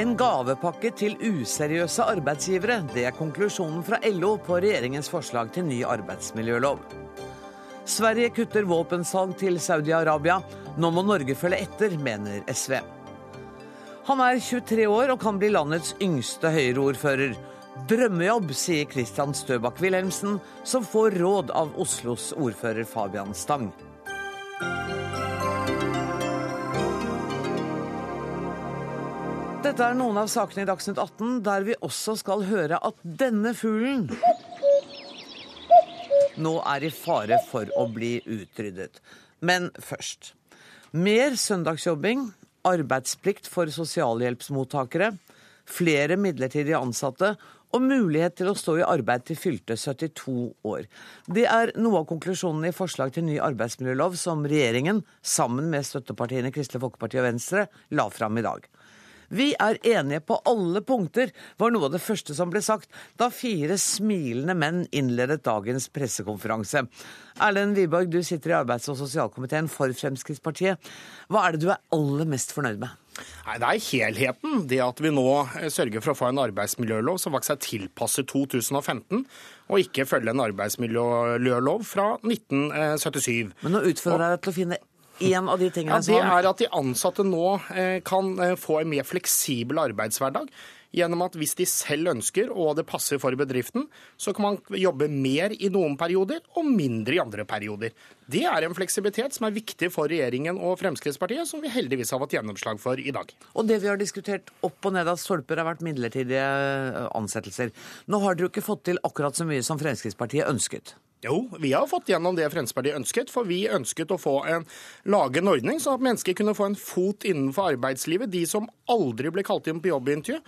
En gavepakke til useriøse arbeidsgivere. Det er konklusjonen fra LO på regjeringens forslag til ny arbeidsmiljølov. Sverige kutter våpensalg til Saudi-Arabia. Nå må Norge følge etter, mener SV. Han er 23 år og kan bli landets yngste Høyre-ordfører. Drømmejobb, sier Christian Støbakk Wilhelmsen, som får råd av Oslos ordfører Fabian Stang. Dette er noen av sakene i Dagsnytt 18 der vi også skal høre at denne fuglen nå er i fare for å bli utryddet. Men først. Mer søndagsjobbing, arbeidsplikt for sosialhjelpsmottakere, flere midlertidig ansatte og mulighet til å stå i arbeid til fylte 72 år. Det er noe av konklusjonen i forslag til ny arbeidsmiljølov som regjeringen, sammen med støttepartiene Kristelig Folkeparti og Venstre, la fram i dag. Vi er enige på alle punkter, var noe av det første som ble sagt da fire smilende menn innledet dagens pressekonferanse. Erlend Wiborg, du sitter i arbeids- og sosialkomiteen for Fremskrittspartiet. Hva er det du er aller mest fornøyd med? Nei, Det er helheten. Det at vi nå sørger for å få en arbeidsmiljølov som faktisk er tilpasset 2015, og ikke følge en arbeidsmiljølov fra 1977. Men nå utfordrer jeg deg til å finne en av de tingene ja, Det er at de ansatte nå eh, kan eh, få en mer fleksibel arbeidshverdag. Gjennom at hvis de selv ønsker, og det passer for bedriften, så kan man jobbe mer i noen perioder og mindre i andre perioder. Det er en fleksibilitet som er viktig for regjeringen og Fremskrittspartiet, som vi heldigvis har fått gjennomslag for i dag. Og det vi har diskutert opp og ned av stolper, har vært midlertidige eh, ansettelser. Nå har dere jo ikke fått til akkurat så mye som Fremskrittspartiet ønsket. Jo, vi har fått gjennom det Fremskrittspartiet ønsket. For vi ønsket å få en, lage en ordning sånn at mennesker kunne få en fot innenfor arbeidslivet. De som aldri ble kalt inn på jobbintervju.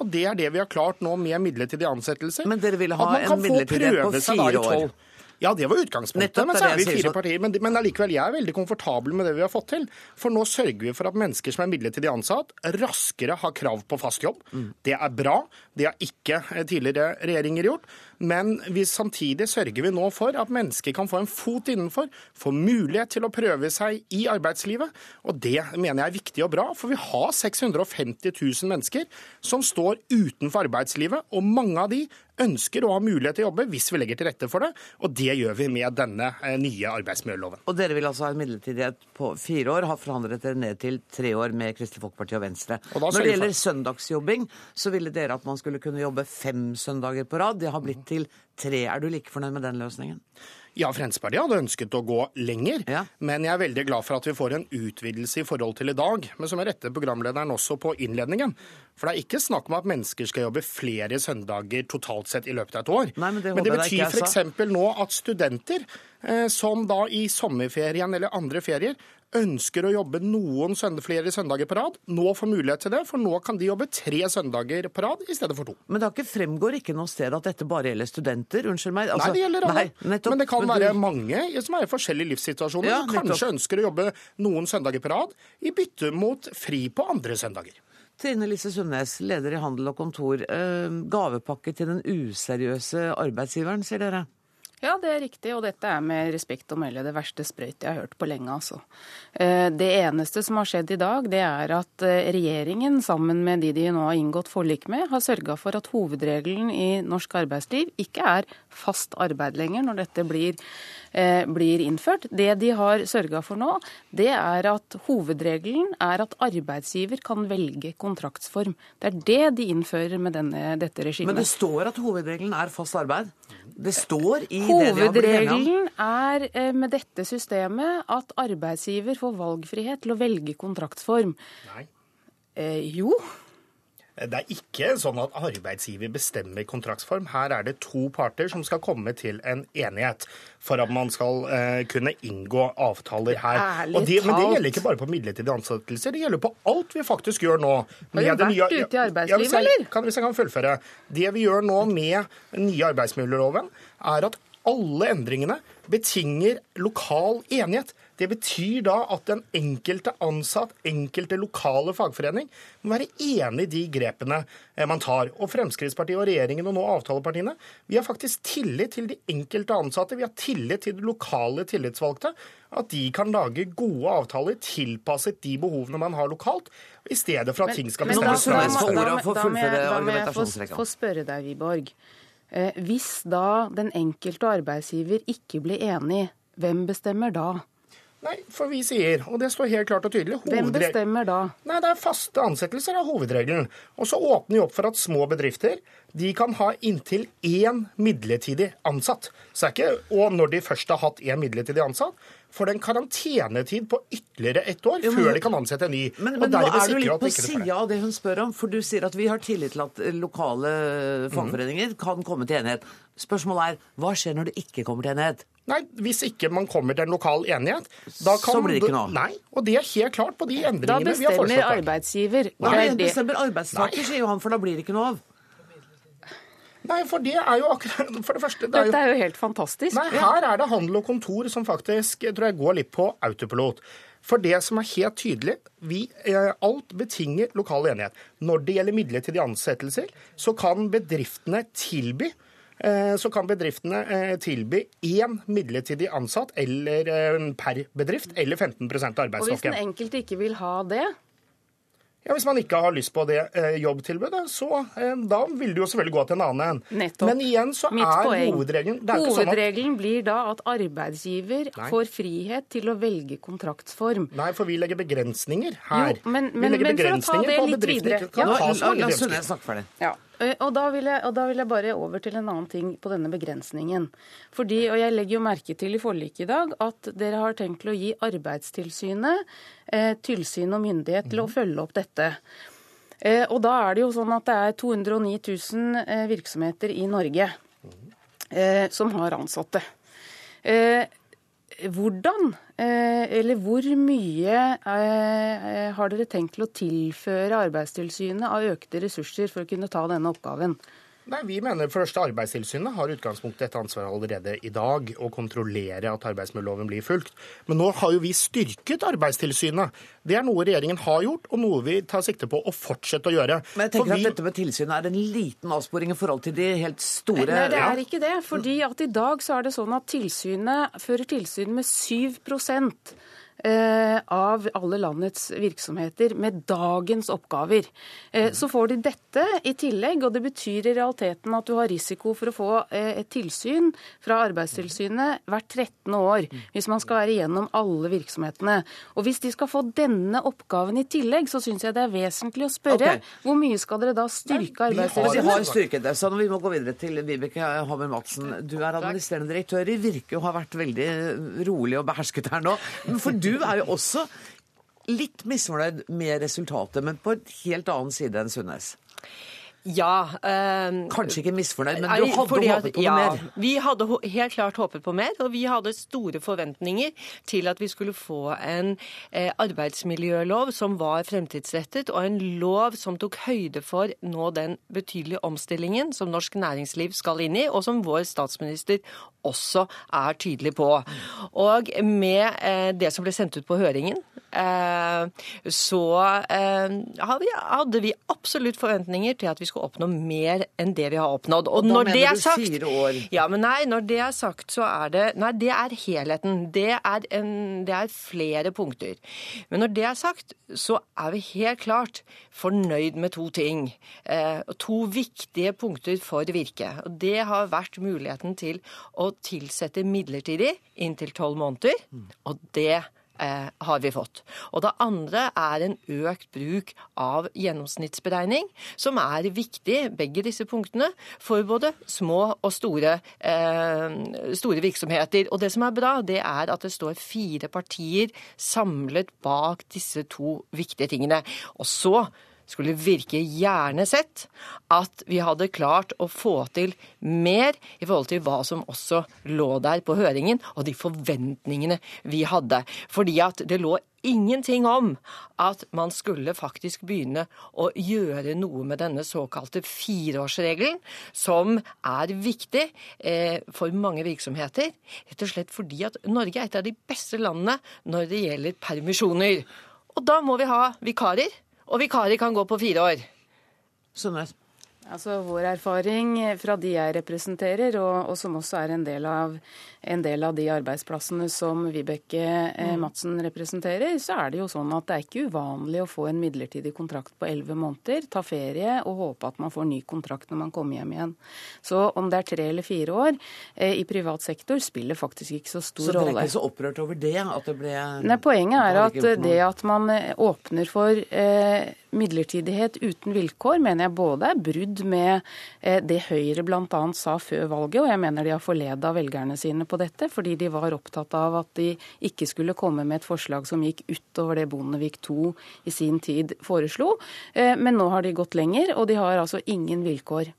Og det er det vi har klart nå med midlertidige ansettelser. Men dere ville ha en midlertidighet på fire år? Ja, det var utgangspunktet, men så er vi fire partier. Men, men allikevel, jeg er veldig komfortabel med det vi har fått til. For nå sørger vi for at mennesker som er midlertidig ansatt, raskere har krav på fast jobb. Mm. Det er bra. Det har ikke eh, tidligere regjeringer gjort. Men vi samtidig sørger vi nå for at mennesker kan få en fot innenfor, få mulighet til å prøve seg i arbeidslivet. Og det mener jeg er viktig og bra, for vi har 650 000 mennesker som står utenfor arbeidslivet, og mange av de ønsker å ha mulighet til å jobbe hvis vi legger til rette for det. Og det gjør vi med denne eh, nye arbeidsmiljøloven. Og dere vil altså ha en midlertidighet på fire år, har forhandlet dere ned til tre år med Kristelig Folkeparti og Venstre. Og Når det gjelder søndagsjobbing, så ville dere at man skulle kunne jobbe fem søndager på rad. Det har blitt til tre. Er du like fornøyd med den løsningen? Ja, Fremskrittspartiet hadde ønsket å gå lenger, ja. men jeg er veldig glad for at vi får en utvidelse i forhold til i dag. Men som jeg retter programlederen også på innledningen. For det er ikke snakk om at mennesker skal jobbe flere søndager totalt sett i løpet av et år. Nei, men, det men det betyr f.eks. nå at studenter eh, som da i sommerferien eller andre ferier ønsker å jobbe noen søndag, flere søndager på rad, nå får mulighet til det. For nå kan de jobbe tre søndager på rad i stedet for to. Men det fremgår ikke noe sted at dette bare gjelder studenter? Unnskyld meg. Altså, nei, det gjelder alle. Men det kan men være du... mange som er i forskjellige livssituasjoner, ja, som kanskje ønsker å jobbe noen søndager på rad i bytte mot fri på andre søndager. Trine Lise Sundnes, leder i Handel og Kontor. Eh, gavepakke til den useriøse arbeidsgiveren, sier dere? Ja, det er riktig, og dette er med respekt å melde det verste sprøytet jeg har hørt på lenge. altså. Eh, det eneste som har skjedd i dag, det er at eh, regjeringen, sammen med de de nå har inngått forlik med, har sørga for at hovedregelen i norsk arbeidsliv ikke er fast arbeid lenger når dette blir Eh, blir innført. Det de har sørga for nå, det er at hovedregelen er at arbeidsgiver kan velge kontraktsform. Det er det de innfører med denne, dette regimet. Men det står at hovedregelen er fast arbeid? Det står i det de har blitt enige om? Hovedregelen er eh, med dette systemet at arbeidsgiver får valgfrihet til å velge kontraktsform. Nei. Eh, jo. Det er ikke sånn at arbeidsgiver bestemmer kontraktsform. Her er det to parter som skal komme til en enighet for at man skal uh, kunne inngå avtaler her. Det, men det gjelder ikke bare på midlertidige ansettelser, det gjelder på alt vi faktisk gjør nå. Har du vært nye, ute i arbeidslivet, ja, eller? Kan, hvis jeg kan fullføre. Det vi gjør nå med den nye arbeidsmiljøloven, er at alle endringene betinger lokal enighet. Det betyr da at den enkelte ansatt, enkelte lokale fagforening, må være enig i de grepene eh, man tar. Og Fremskrittspartiet og regjeringen og nå avtalepartiene, vi har faktisk tillit til de enkelte ansatte. Vi har tillit til de lokale tillitsvalgte. At de kan lage gode avtaler tilpasset de behovene man har lokalt, i stedet for at ting skal bestemmes fra Da må jeg få spørre deg, Wiborg. Eh, hvis da den enkelte arbeidsgiver ikke blir enig, hvem bestemmer da? Nei, for vi sier, og det står helt klart og tydelig Hvem bestemmer da? Nei, Det er faste ansettelser er hovedregelen. Og så åpner vi opp for at små bedrifter de kan ha inntil én midlertidig ansatt. Så er ikke, og når de først har hatt én midlertidig ansatt, får det en karantenetid på ytterligere ett år jo, men, før de kan ansette en ny. Men, men nå er du litt på sida av det hun spør om, for du sier at vi har tillit til at lokale fagforeninger mm. kan komme til enighet. Spørsmålet er hva skjer når det ikke kommer til enighet? Nei, Hvis ikke man kommer til en lokal enighet, da kan Så blir det ikke noe? av. Nei, og det er helt klart på de endringene vi har foreslått. Da bestemmer arbeidsgiver. Nei, det bestemmer arbeidstaker, sier jo han, for da blir det ikke noe av. Nei, for det er jo akkurat For det første det er jo, Dette er jo helt fantastisk. Nei, her er det handel og kontor som faktisk tror jeg går litt på autopilot. For det som er helt tydelig, vi, eh, alt betinger lokal enighet. Når det gjelder midlertidige ansettelser, så kan bedriftene tilby så kan bedriftene eh, tilby én midlertidig ansatt eller per bedrift, eller 15 av arbeidsstokken. Og hvis den enkelte ikke vil ha det, ja, Hvis man ikke har lyst på det eh, jobbtilbudet, så eh, da vil det jo selvfølgelig gå til en annen en. Nettopp. Men igjen så Mitt er poeng. hovedregelen Hovedregelen at... blir da at arbeidsgiver Nei. får frihet til å velge kontraktsform. Nei, for vi legger begrensninger her. Jo, men, men, vi legger men begrensninger for å ta det litt videre. Ja. La, la, la snakke ferdig. Ja. Eh, og da, vil jeg, da, vil jeg, bare over til en annen ting på denne begrensningen. Fordi, og Jeg legger jo merke til i forliket i dag at dere har tenkt til å gi Arbeidstilsynet eh, tilsyn og myndighet til å mhm. følge opp dette. Eh, og da er det jo sånn at det er 209 000 eh, virksomheter i Norge eh, som har ansatte. Eh, hvordan, eller hvor mye eh, har dere tenkt til å tilføre Arbeidstilsynet av økte ressurser for å kunne ta denne oppgaven? Nei, Vi mener for første Arbeidstilsynet har utgangspunktet et ansvar allerede i dag å kontrollere at arbeidsmiljøloven blir fulgt. Men nå har jo vi styrket Arbeidstilsynet. Det er noe regjeringen har gjort, og noe vi tar sikte på å fortsette å gjøre. Men jeg tenker vi... at dette med tilsynet er en liten avsporing i forhold til de helt store Nei, det er ikke det. fordi at i dag så er det sånn at tilsynet fører tilsyn med 7 Eh, av alle landets virksomheter med dagens oppgaver. Eh, så får de dette i tillegg, og det betyr i realiteten at du har risiko for å få eh, et tilsyn fra Arbeidstilsynet hvert 13. år, hvis man skal være igjennom alle virksomhetene. Og hvis de skal få denne oppgaven i tillegg, så syns jeg det er vesentlig å spørre okay. hvor mye skal dere da styrke Arbeidstilsynet? Vi har styrket det, så vi må gå videre til Vibeke Hammer Madsen. Du er administrerende direktør. i Virke og har vært veldig rolig og behersket her nå. For du du er jo også litt misfornøyd med resultatet, men på en helt annen side enn Sundnes. Ja. Eh, Kanskje ikke misfornøyd, men du hadde håpet på ja, mer? Vi hadde helt klart håpet på mer, og vi hadde store forventninger til at vi skulle få en eh, arbeidsmiljølov som var fremtidsrettet, og en lov som tok høyde for nå den betydelige omstillingen som norsk næringsliv skal inn i, og som vår statsminister også er tydelig på. Og med eh, det som ble sendt ut på høringen, Eh, så eh, hadde vi absolutt forventninger til at vi skulle oppnå mer enn det vi har oppnådd. Og, og når det er sagt, fire år? Ja, men nei, når det er sagt, så er det Nei, det er helheten. Det er, en, det er flere punkter. Men når det er sagt, så er vi helt klart fornøyd med to ting. Eh, to viktige punkter for Virke. Og det har vært muligheten til å tilsette midlertidig inntil tolv måneder. Mm. Og det eh, har vi fått. Og det andre er en økt bruk av gjennomsnittsberegning, som er viktig, begge disse punktene, for både små og store, eh, store virksomheter. Og det som er bra, det er at det står fire partier samlet bak disse to viktige tingene. Og så skulle virke gjerne sett at vi hadde klart å få til mer i forhold til hva som også lå der på høringen, og de forventningene vi hadde. Fordi at det lå ingenting om at man skulle faktisk begynne å gjøre noe med denne såkalte fireårsregelen, som er viktig eh, for mange virksomheter. Rett og slett fordi at Norge er et av de beste landene når det gjelder permisjoner. Og da må vi ha vikarer, og vikarer kan gå på fire år. Sundnes. Altså Vår erfaring fra de jeg representerer, og, og som også er en del av en del av de arbeidsplassene som Vibeke eh, mm. Madsen representerer, så er det jo sånn at det er ikke uvanlig å få en midlertidig kontrakt på elleve måneder, ta ferie og håpe at man får ny kontrakt når man kommer hjem igjen. Så om det er tre eller fire år eh, i privat sektor, spiller faktisk ikke så stor rolle. Så dere er ikke så opprørt over det? At det ble Nei, Poenget er at det at man eh, åpner for eh, midlertidighet uten vilkår, mener jeg både er brudd med eh, det Høyre bl.a. sa før valget, og jeg mener de har forleda velgerne sine på dette, fordi de var opptatt av at de ikke skulle komme med et forslag som gikk utover det Bondevik II i sin tid foreslo. Eh, men nå har de gått lenger, og de har altså ingen vilkår.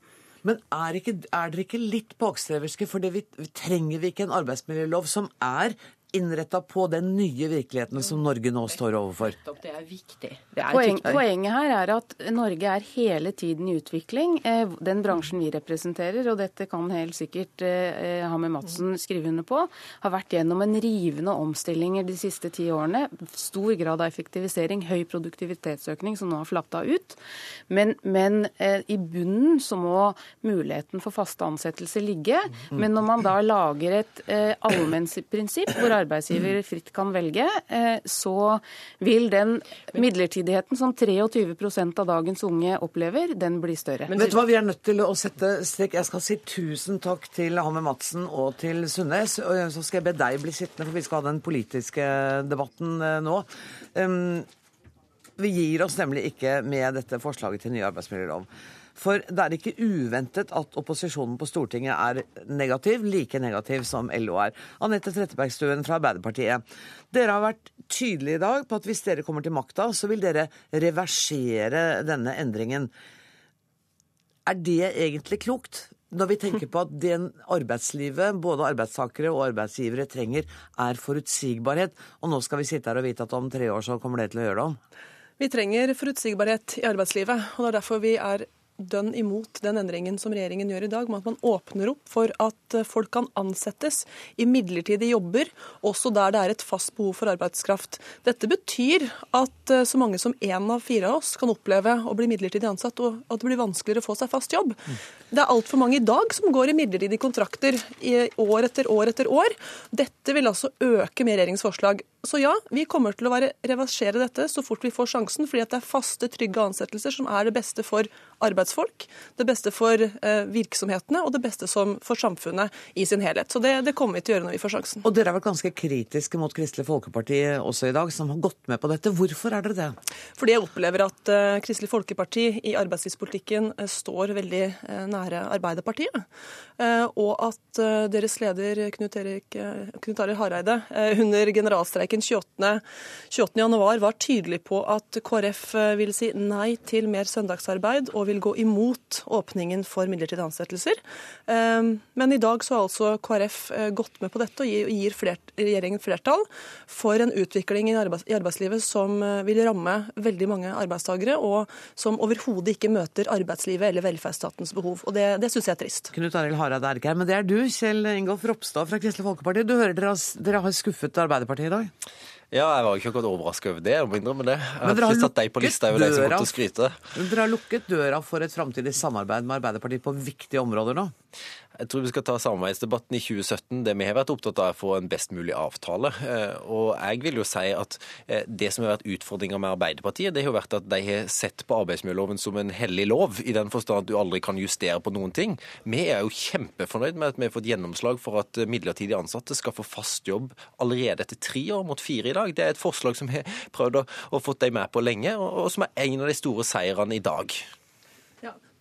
Men er, ikke, er dere ikke litt bakstreverske? For det vi, trenger vi ikke en arbeidsmiljølov som er innretta på den nye virkeligheten som Norge nå står overfor. Det er viktig. Det er Poeng, poenget her er at Norge er hele tiden i utvikling. Eh, den bransjen vi representerer, og dette kan helt sikkert eh, Hammer Madsen skrive under på, har vært gjennom en rivende omstillinger de siste ti årene. Stor grad av effektivisering, høy produktivitetsøkning som nå har flatta ut. Men, men eh, i bunnen så må muligheten for faste ansettelser ligge. Men når man da lager et allmennprinsipp hvor arbeidsgiver fritt kan velge, eh, så vil den midlertidigheten som 23% av dagens unge opplever, den blir større. Men vet du hva, Vi er nødt til å sette strek. Jeg skal si tusen takk til Hamme Madsen og til Sundnes. og Så skal jeg be deg bli sittende, for vi skal ha den politiske debatten eh, nå. Vi gir oss nemlig ikke med dette forslaget til ny arbeidsmiljølov. For det er ikke uventet at opposisjonen på Stortinget er negativ, like negativ som LO er. Anette Trettebergstuen fra Arbeiderpartiet. Dere har vært tydelige i dag på at hvis dere kommer til makta, så vil dere reversere denne endringen. Er det egentlig klokt? Når vi tenker på at det arbeidslivet, både arbeidstakere og arbeidsgivere, trenger, er forutsigbarhet. Og nå skal vi sitte her og vite at om tre år så kommer det til å gjøre det om. Vi trenger forutsigbarhet i arbeidslivet, og det er derfor vi er dønn imot den endringen som regjeringen gjør i dag, med at man åpner opp for at eh, folk kan ansettes i midlertidige jobber, også der det er et fast behov for arbeidskraft. Dette betyr at eh, så mange som én av fire av oss kan oppleve å bli midlertidig ansatt, og at det blir vanskeligere å få seg fast jobb. Det er altfor mange i dag som går i midlertidige kontrakter i år etter år etter år. Dette vil altså øke med regjeringens forslag. Så ja, vi kommer til å være, reversere dette så fort vi får sjansen, fordi det er faste, trygge ansettelser som er det beste for arbeidsfolk, det beste for eh, virksomhetene og det beste som, for samfunnet i sin helhet. Så det, det, kommer vi til å gjøre når vi får sjansen. Og dere har vært ganske kritiske mot Kristelig Folkeparti også i dag, som har gått med på dette. Hvorfor er dere det? Fordi jeg opplever at eh, Kristelig Folkeparti i arbeidslivspolitikken eh, står veldig uh, nære Arbeiderpartiet. og at deres leder Knut, Erik, Knut Arild Hareide under generalstreiken streiken 28. 28. januar var tydelig på at KrF eh, vil si nei til mer søndagsarbeid og vil gå imot åpningen for midlertidige ansettelser. Men i dag så har altså KrF eh, gått med på dette og gir flert, regjeringen flertall for en utvikling i, arbeidslivet som eh, vil ramme veldig mange arbeidstakere, og som overhodet ikke møter arbeidslivet eller velferdsstatens behov. Og Det, det syns jeg er trist. Knut Arild Hareide er ikke her, men det er du, Kjell Ingolf Ropstad fra Kristelig Folkeparti. Du hører dere dere har skuffet Arbeiderpartiet i dag? Ja, jeg var ikke akkurat overraska over det. Jeg må innrømme det. Jeg har ikke satt deg på lista over deg som kommer til å skryte. Men Dere har lukket døra for et framtidig samarbeid med Arbeiderpartiet på viktige områder nå? Jeg tror vi skal ta samarbeidsdebatten i 2017. Det vi har vært opptatt av, er å få en best mulig avtale. Eh, og jeg vil jo si at eh, det som har vært utfordringa med Arbeiderpartiet, det har jo vært at de har sett på arbeidsmiljøloven som en hellig lov, i den forstand at du aldri kan justere på noen ting. Vi er jo kjempefornøyd med at vi har fått gjennomslag for at midlertidig ansatte skal få fast jobb allerede etter tre år mot fire i dag. Det er et forslag som vi har prøvd å, å få dem med på lenge, og, og som er en av de store seirene i dag.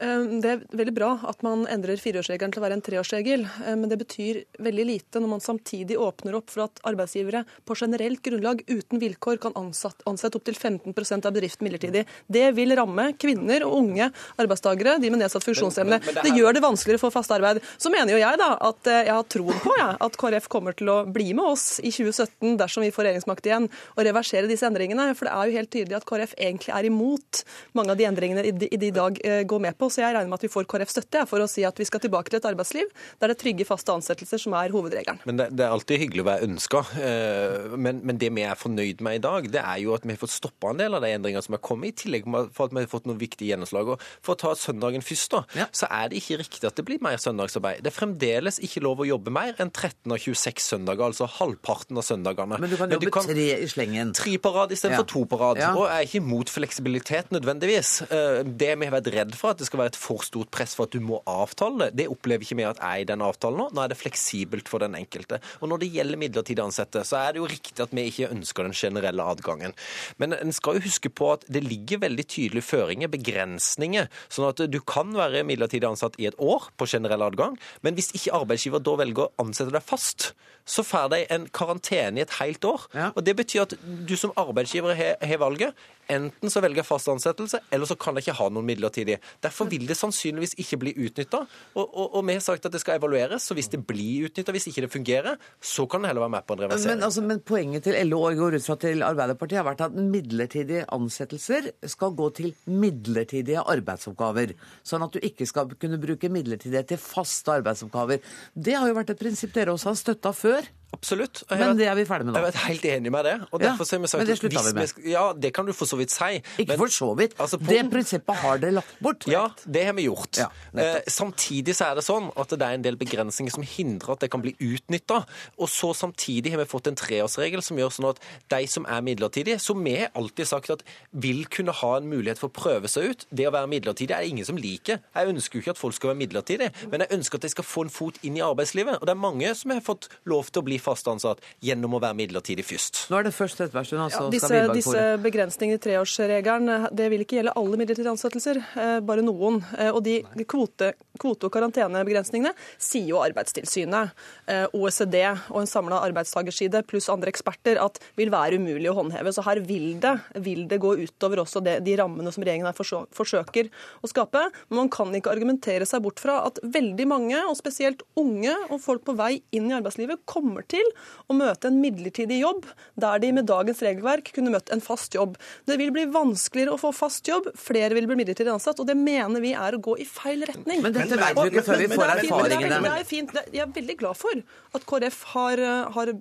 Ehm, det er veldig bra at man endrer fireårsregelen til å være en treårsregel, ehm, men det betyr veldig lite når man samtidig åpner opp for at arbeidsgivere på generelt grunnlag uten vilkår kan ansette, ansette opptil 15% av bedriften midlertidig. Det vil ramme kvinner og unge arbeidstakere, de med nedsatt funksjonsevne. Det, det, gjør det vanskeligere få fast arbeid. Så mener jo jeg da at eh, jeg har troen på ja, at KrF kommer til å bli med oss i 2017 dersom vi får regjeringsmakt igjen, og reversere disse endringene. For det er jo helt tydelig at KrF egentlig er imot mange av de endringene de i dag eh, går med på så jeg regner med at vi får KrF støtte for å si at vi skal tilbake til et arbeidsliv der det er trygge, faste ansettelser som er hovedregelen. Men det, det er alltid hyggelig å være ønska. Eh, men, men, det vi er fornøyd med i dag, det er jo at vi har fått stoppa en del av de endringene som er kommet, i tillegg for at vi har fått noen viktige gjennomslag. Og for å ta søndagen først, da, ja. så er det ikke riktig at det blir mer søndagsarbeid. Det er fremdeles ikke lov å jobbe mer enn 13 av 26 søndager, altså halvparten av søndagene. Men du kan jobbe du kan, tre i slengen. Tre på rad istedenfor ja. to på rad. Ja. Og jeg er ikke imot fleksibilitet nødvendigvis. Eh, det vi har vært redd for, at det skal være et for stort press for at du må avtale det. Det opplever ikke vi at er i den avtalen nå. Nå er det fleksibelt for den enkelte. Og når det gjelder midlertidig ansatte, så er det jo riktig at vi ikke ønsker den generelle adgangen. Men en skal jo huske på at det ligger veldig tydelige føringer, begrensninger, sånn at du kan være midlertidig ansatt i et år på generell adgang, men hvis ikke arbeidsgiver da velger å ansette deg fast, så får de en karantene i et helt år. Ja. Og Det betyr at du som arbeidsgiver har valget. Enten så velger jeg fast ansettelse, eller så kan jeg ikke ha noen midlertidig. Derfor vil det sannsynligvis ikke bli utnytta. Og, og, og, vi har sagt at det skal evalueres, så hvis det blir utnytta, hvis ikke det fungerer, så kan det heller være med på en reversering. Men, altså, men poenget til LO og går ut fra til Arbeiderpartiet har vært at midlertidige ansettelser skal gå til midlertidige arbeidsoppgaver. Sånn at du ikke skal kunne bruke midlertidighet til faste arbeidsoppgaver. Det har jo vært et prinsipp dere også har støtta før. Absolutt. Men det er vi ferdig med nå. Jeg er helt enig med det. Og ja, men det slutta vi med. ja, det kan du for så vidt si. Ikke men, for så vidt. Altså, på, det prinsippet har dere lagt bort. Ja, det har vi gjort. Ja, eh, samtidig så er det sånn at det er en del begrensninger som hindrer at det kan bli utnytta. Og så samtidig har vi fått en treårsregel som gjør sånn at de som er midlertidige, som vi har alltid sagt at vil kunne ha en mulighet for å prøve seg ut. Det å være midlertidig er det ingen som liker. Jeg ønsker jo ikke at folk skal være midlertidige, men jeg ønsker at de skal få en fot inn i arbeidslivet. Og det er mange som har fått lov til å bli fast ansatt gjennom å være midlertidig først. Nå er det først Trettebergstuen, altså. Ja, disse, disse begrensningene i treårsregelen det vil ikke gjelde alle midlertidige ansettelser, eh, bare noen. Eh, og de kvote, kvote- og karantenebegrensningene sier jo Arbeidstilsynet, eh, OECD og en samla arbeidstakerside pluss andre eksperter at vil være umulig å håndheve. Så her vil det, vil det gå utover også det, de rammene som regjeringen her forsøker å skape. Men man kan ikke argumentere seg bort fra at veldig mange, og spesielt unge og folk på vei inn i arbeidslivet, kommer til å møte en midlertidig jobb der de med dagens regelverk kunne møtt en fast jobb. Det vil bli vanskeligere å få fast jobb, flere vil bli midlertidig ansatt, og det mener vi er å gå i feil retning. Men dette vet vi ikke før vi får erfaringene. Det er fint. Jeg er veldig glad for at KrF har, har,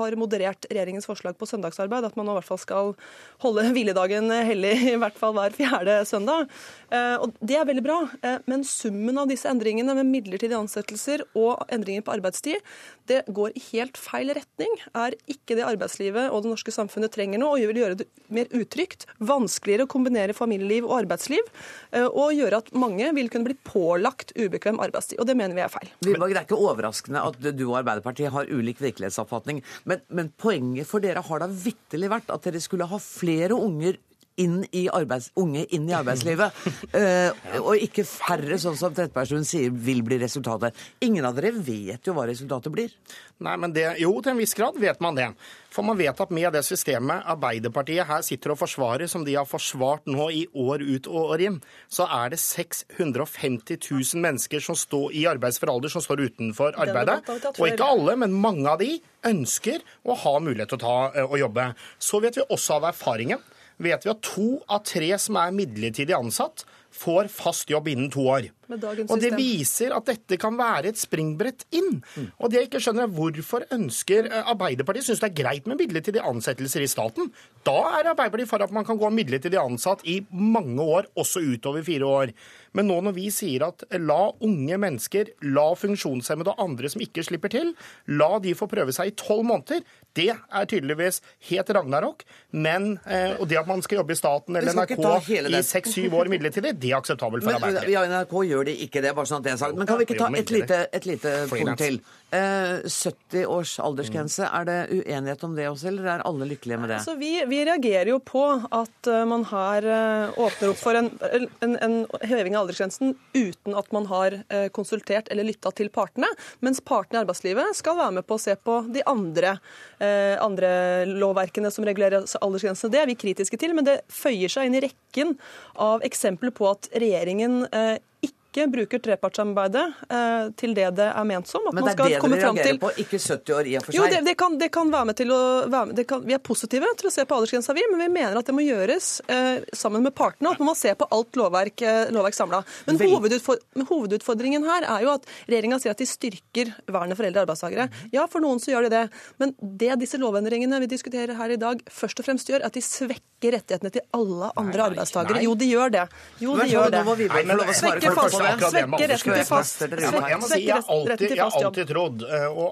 har moderert regjeringens forslag på søndagsarbeid, at man nå i hvert fall skal holde hviledagen hellig i hvert fall hver fjerde søndag. Eh, og Det er veldig bra, eh, men summen av disse endringene med midlertidige ansettelser og endringer på arbeidstid, det går i helt feil retning. Er ikke det arbeidslivet og det norske samfunnet trenger nå, og vil gjøre det mer utrygt, vanskeligere å kombinere familieliv og arbeidsliv, eh, og gjøre at mange vil kunne bli pålagt ubekvem arbeidstid. Og det mener vi er feil. Vilborg, det er ikke overraskende at du og Arbeiderpartiet har ulik virkelighetsoppfatning, men, men poenget for dere har da vitterlig vært at dere skulle ha flere unger inn arbeids, unge inn i arbeidslivet. uh, og ikke færre, sånn som Trettebergstuen sier, vil bli resultatet. Ingen av dere vet jo hva resultatet blir. Nei, men det, Jo, til en viss grad vet man det. For man vet at med det systemet Arbeiderpartiet her sitter og forsvarer, som de har forsvart nå i år ut og år inn, så er det 650 000 mennesker som står i arbeidsfør alder som står utenfor arbeidet. Og ikke alle, men mange av de ønsker å ha mulighet til å, ta, eh, å jobbe. Så vet vi også av erfaringen vet vi at to av tre som er midlertidig ansatt, får fast jobb innen to år. Og Det viser at dette kan være et springbrett inn. Mm. Og det jeg ikke skjønner er Hvorfor ønsker eh, Arbeiderpartiet synes det er greit med midlertidige ansettelser i staten? Da er Arbeiderpartiet for at man kan gå midlertidig ansatt i mange år, også utover fire år. Men nå når vi sier at la unge mennesker, la funksjonshemmede og andre som ikke slipper til, la de få prøve seg i tolv måneder, det er tydeligvis helt ragnarok. Men, eh, og det at man skal jobbe i staten eller NRK i seks-syv år midlertidig, det er akseptabelt for Arbeiderpartiet. Ja, NRK gjør de ikke det, bare sånn at det er sagt. Men kan vi ikke ta et lite, et lite punkt til? Eh, 70 års aldersgrense, er det uenighet om det også, eller er alle lykkelige med det? Altså, vi, vi, reagerer jo på at uh, man her uh, åpner opp for en, en, en, heving av aldersgrensen uten at man har konsultert eller lytta til partene, mens partene i arbeidslivet skal være med på å se på de andre, andre lovverkene som regulerer aldersgrensene. Det er vi kritiske til, men det føyer seg inn i rekken av eksempler på at regjeringen ikke ikke bruker trepartssamarbeidet eh, til det det er ment som. Men det er det dere reagerer på, ikke 70 år i og for seg? Jo, det, det, kan, det kan, være med til å være kan, Vi er positive til å se på aldersgrensa, vi, men vi mener at det må gjøres eh, sammen med partene. At man må se på alt lovverk, eh, lovverk samla. Men, hovedutfor, hovedutfordringen her er jo at regjeringa sier at de styrker vernet for eldre arbeidstakere. Ja, for noen så gjør de det. Men det disse lovendringene vi diskuterer her i dag, først og fremst gjør, er at de svekker rettighetene til alle andre arbeidstakere. Jo, de gjør det. Jo, de gjør det. Nei, men, Svekke retten til fast Jeg må si, jeg har alltid, jeg har alltid trodd uh,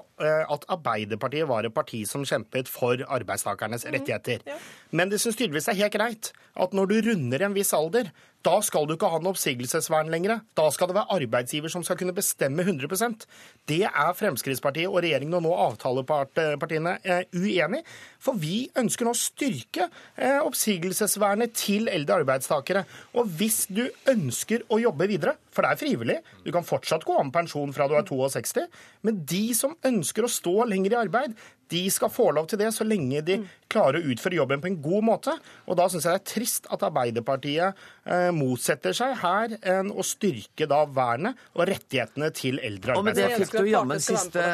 at Arbeiderpartiet var et parti som kjempet for arbeidstakernes mhm. rettigheter. Men det syns tydeligvis er helt greit at når du runder en viss alder, da skal du ikke ha noe oppsigelsesvern lenger. Da skal det være arbeidsgiver som skal kunne bestemme 100% Det er Fremskrittspartiet og regjeringen og nå avtalepartiene eh, uenig For vi ønsker nå å styrke eh, oppsigelsesvernet til eldre arbeidstakere. Og hvis du ønsker å jobbe videre, for det er frivillig, du kan fortsatt gå av med pensjon fra du er 62, men de som ønsker å stå lenger i arbeid, de skal få lov til det så lenge de klarer å utføre jobben på en god måte. Og da syns jeg det er trist at Arbeiderpartiet eh, motsetter seg her enn å styrke da vernet og rettighetene til eldre arbeidstakere. Og med det fikk du jammen siste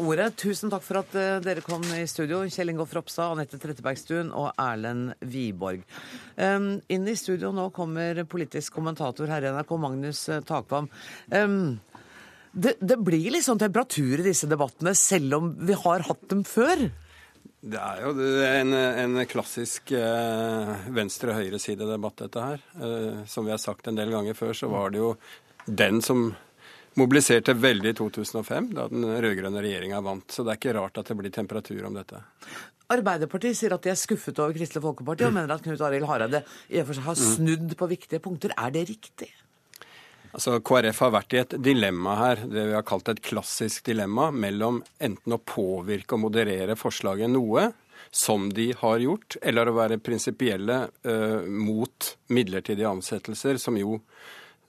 ordet. Tusen takk for at uh, dere kom i studio. Kjell Ingolf Ropstad, Anette Trettebergstuen og Erlend Wiborg. Um, inn i studio nå kommer politisk kommentator her i NRK, Magnus uh, Takvam. Um, det, det blir litt sånn temperatur i disse debattene, selv om vi har hatt dem før? Det er jo en, en klassisk eh, venstre-høyre-side-debatt, dette her. Eh, som vi har sagt en del ganger før, så var det jo den som mobiliserte veldig i 2005, da den rød-grønne regjeringa vant. Så det er ikke rart at det blir temperatur om dette. Arbeiderpartiet sier at de er skuffet over Kristelig Folkeparti, og mener at Knut Arild Hareide i og for seg har snudd på viktige punkter. Er det riktig? Altså, KrF har vært i et dilemma her, det vi har kalt et klassisk dilemma, mellom enten å påvirke og moderere forslaget noe, som de har gjort, eller å være prinsipielle uh, mot midlertidige ansettelser, som jo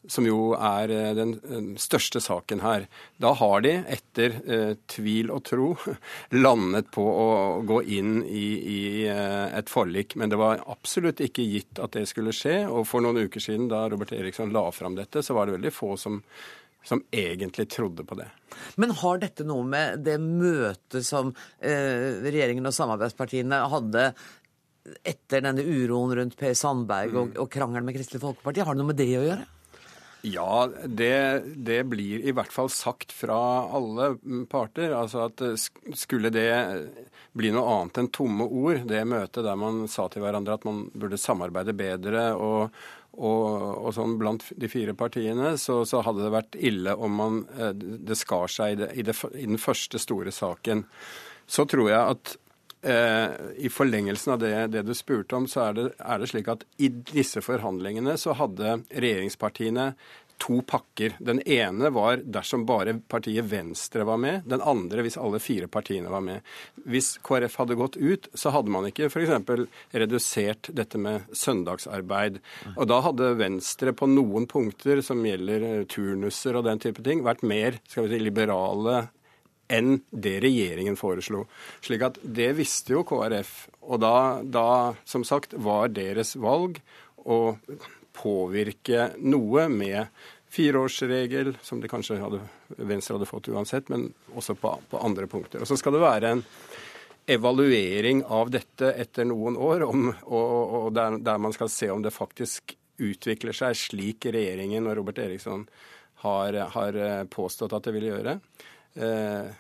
som jo er eh, den største saken her. Da har de, etter eh, tvil og tro, landet på å gå inn i, i eh, et forlik. Men det var absolutt ikke gitt at det skulle skje. Og for noen uker siden, da Robert Eriksson la fram dette, så var det veldig få som, som egentlig trodde på det. Men har dette noe med det møtet som eh, regjeringen og samarbeidspartiene hadde etter denne uroen rundt Per Sandberg og, og krangelen med Kristelig Folkeparti, har det noe med det å gjøre? Ja, det, det, blir i hvert fall sagt fra alle parter. Altså at eh, skulle det bli noe annet enn tomme ord, det møtet der man sa til hverandre at man burde samarbeide bedre og, og, og sånn blant de fire partiene, så, så, hadde det vært ille om man, eh, det skar seg i, det, i, det, i den første store saken. Så tror jeg at Eh, I forlengelsen av det, det, du spurte om, så er det, er det slik at i disse forhandlingene så hadde regjeringspartiene to pakker. Den ene var dersom bare partiet Venstre var med. Den andre hvis alle fire partiene var med. Hvis KrF hadde gått ut, så hadde man ikke f.eks. redusert dette med søndagsarbeid. Og da hadde Venstre på noen punkter som gjelder turnuser og den type ting, vært mer skal vi si, liberale enn det regjeringen foreslo. Slik at det visste jo KrF. Og da, da som sagt, var deres valg å påvirke noe med fireårsregel, som de kanskje hadde, Venstre hadde fått uansett, men også på, på andre punkter. Og så skal det være en evaluering av dette etter noen år, om, og, og der, der, man skal se om det faktisk utvikler seg slik regjeringen og Robert Eriksson har, har påstått at det vil gjøre. Eh,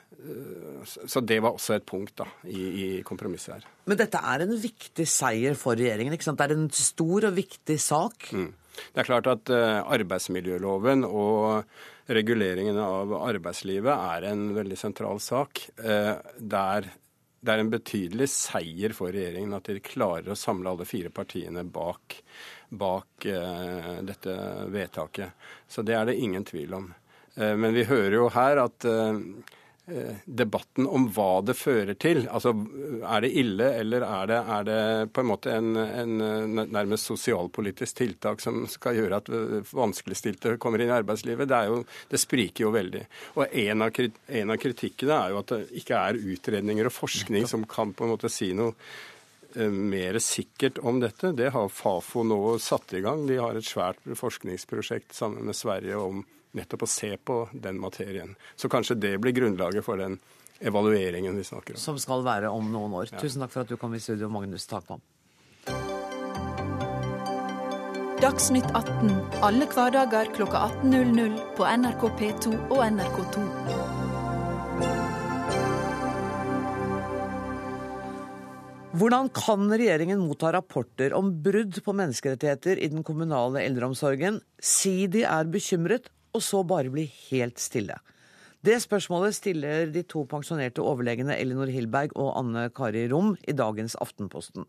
så det var også et punkt da, i, i, kompromisset her. Men dette er en viktig seier for regjeringen? ikke sant? Det er en stor og viktig sak? Mm. Det er klart at uh, arbeidsmiljøloven og reguleringen av arbeidslivet er en veldig sentral sak. Uh, der det er en betydelig seier for regjeringen at de klarer å samle alle fire partiene bak, bak dette vedtaket. Så det er det ingen tvil om. Uh, men vi hører jo her at uh, Eh, debatten om hva det fører til. Altså, Er det ille, eller er det, er det på en måte en, en, nærmest sosialpolitisk tiltak som skal gjøre at eh, vanskeligstilte kommer inn i arbeidslivet? Det, jo, det spriker jo veldig. Og en av, en av, kritikkene er jo at det ikke er utredninger og forskning som kan på en måte si noe eh, mer sikkert om dette. Det har Fafo nå satt i gang. De har et svært forskningsprosjekt sammen med Sverige om nettopp å se på den materien. Så kanskje det blir grunnlaget for den evalueringen vi snakker om. Som skal være om noen år. Ja. Tusen takk for at du kom i studio, Magnus Takvam. Dagsnytt 18 alle hverdager klokka 18.00 på NRK P2 og NRK2. Hvordan kan regjeringen motta rapporter om brudd på menneskerettigheter i den kommunale eldreomsorgen, si de er bekymret og så bare bli helt stille? Det spørsmålet stiller de to pensjonerte overlegene Elinor Hilberg og Anne Kari Rom i dagens Aftenposten.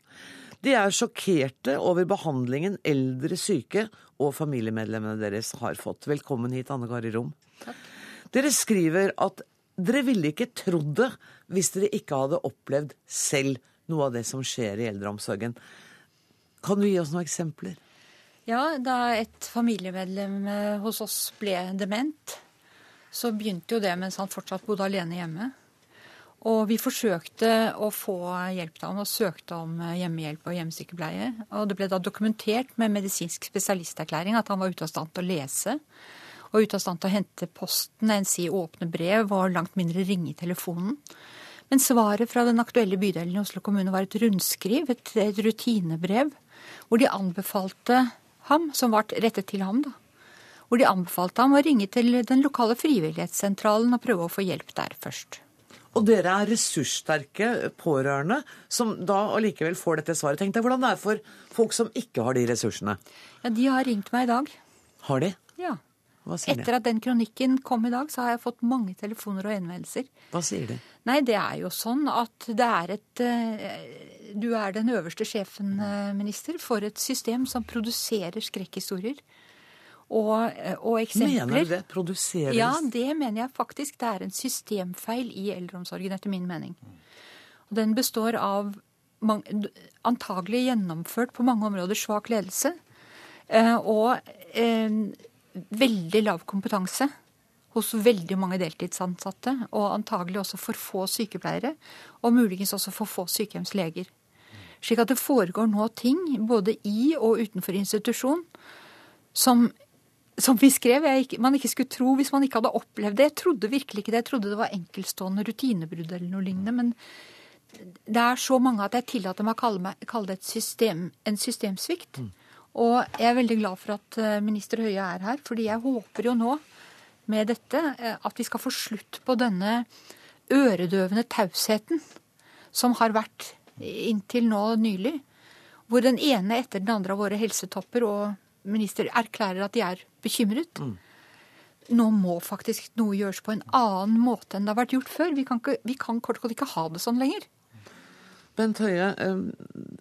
De er sjokkerte over behandlingen eldre syke og familiemedlemmene deres har fått. Velkommen hit, Anne Kari Rom. Takk. Dere skriver at dere ville ikke trodd det hvis dere ikke hadde opplevd selv noe av det som skjer i eldreomsorgen. Kan du gi oss noen eksempler? Ja, da et familiemedlem eh, hos oss ble dement, så begynte jo det mens han fortsatt bodde alene hjemme. Og vi forsøkte å få hjelp til han og søkte om eh, hjemmehjelp og hjemmesykepleie. Og det ble da dokumentert med medisinsk spesialisterklæring at han var ute av stand til å lese. Og ute av stand til å hente posten, enn si åpne brev, og langt mindre ringe i telefonen. Men svaret fra den aktuelle bydelen i Oslo kommune var et rundskriv, et, et rutinebrev, hvor de anbefalte ham, som ble rettet til ham, da. Hvor de anbefalte ham å ringe til den lokale frivillighetssentralen og prøve å få hjelp der først. Og dere er ressurssterke pårørende som da allikevel får dette svaret. Tenk deg hvordan det er for folk som ikke har de ressursene. Ja, De har ringt meg i dag. Har de? Ja. Hva sier Etter at den kronikken kom i dag, så har jeg fått mange telefoner og henvendelser. Hva sier de? Nei, det er jo sånn at det er et eh, du er den øverste sjefen, eh, minister, for et system som produserer skrekkhistorier. Og, eh, og eksempler. Mener du det? Produseres? Ja, det mener jeg faktisk. Det er en systemfeil i eldreomsorgen, etter min mening. Og den består av antagelig gjennomført på mange områder svak ledelse. Og veldig lav kompetanse hos veldig mange deltidsansatte. Og antagelig også for få sykepleiere. Og muligens også for få sykehjemsleger. Slik at det foregår nå ting både i og utenfor institusjon som, som vi skrev, ikke, man ikke skulle tro hvis man ikke hadde opplevd det. Jeg trodde virkelig ikke det. Jeg trodde det var enkeltstående rutinebrudd eller noe lignende. Men det er så mange at jeg tillater meg å kalle, meg, kalle det system, en systemsvikt. Mm. Og jeg er veldig glad for at eh, minister Høie er her, fordi jeg håper jo nå med dette eh, at vi skal få slutt på denne øredøvende tausheten som har vært inntil nå nylig, hvor den ene etter den andre av våre helsetopper og minister erklærer at de er bekymret. Mm. Nå må faktisk noe gjøres på en annen måte enn det har vært gjort før. Vi kan, ikke, vi kan kort og godt ikke ha det sånn lenger. Bent Høie,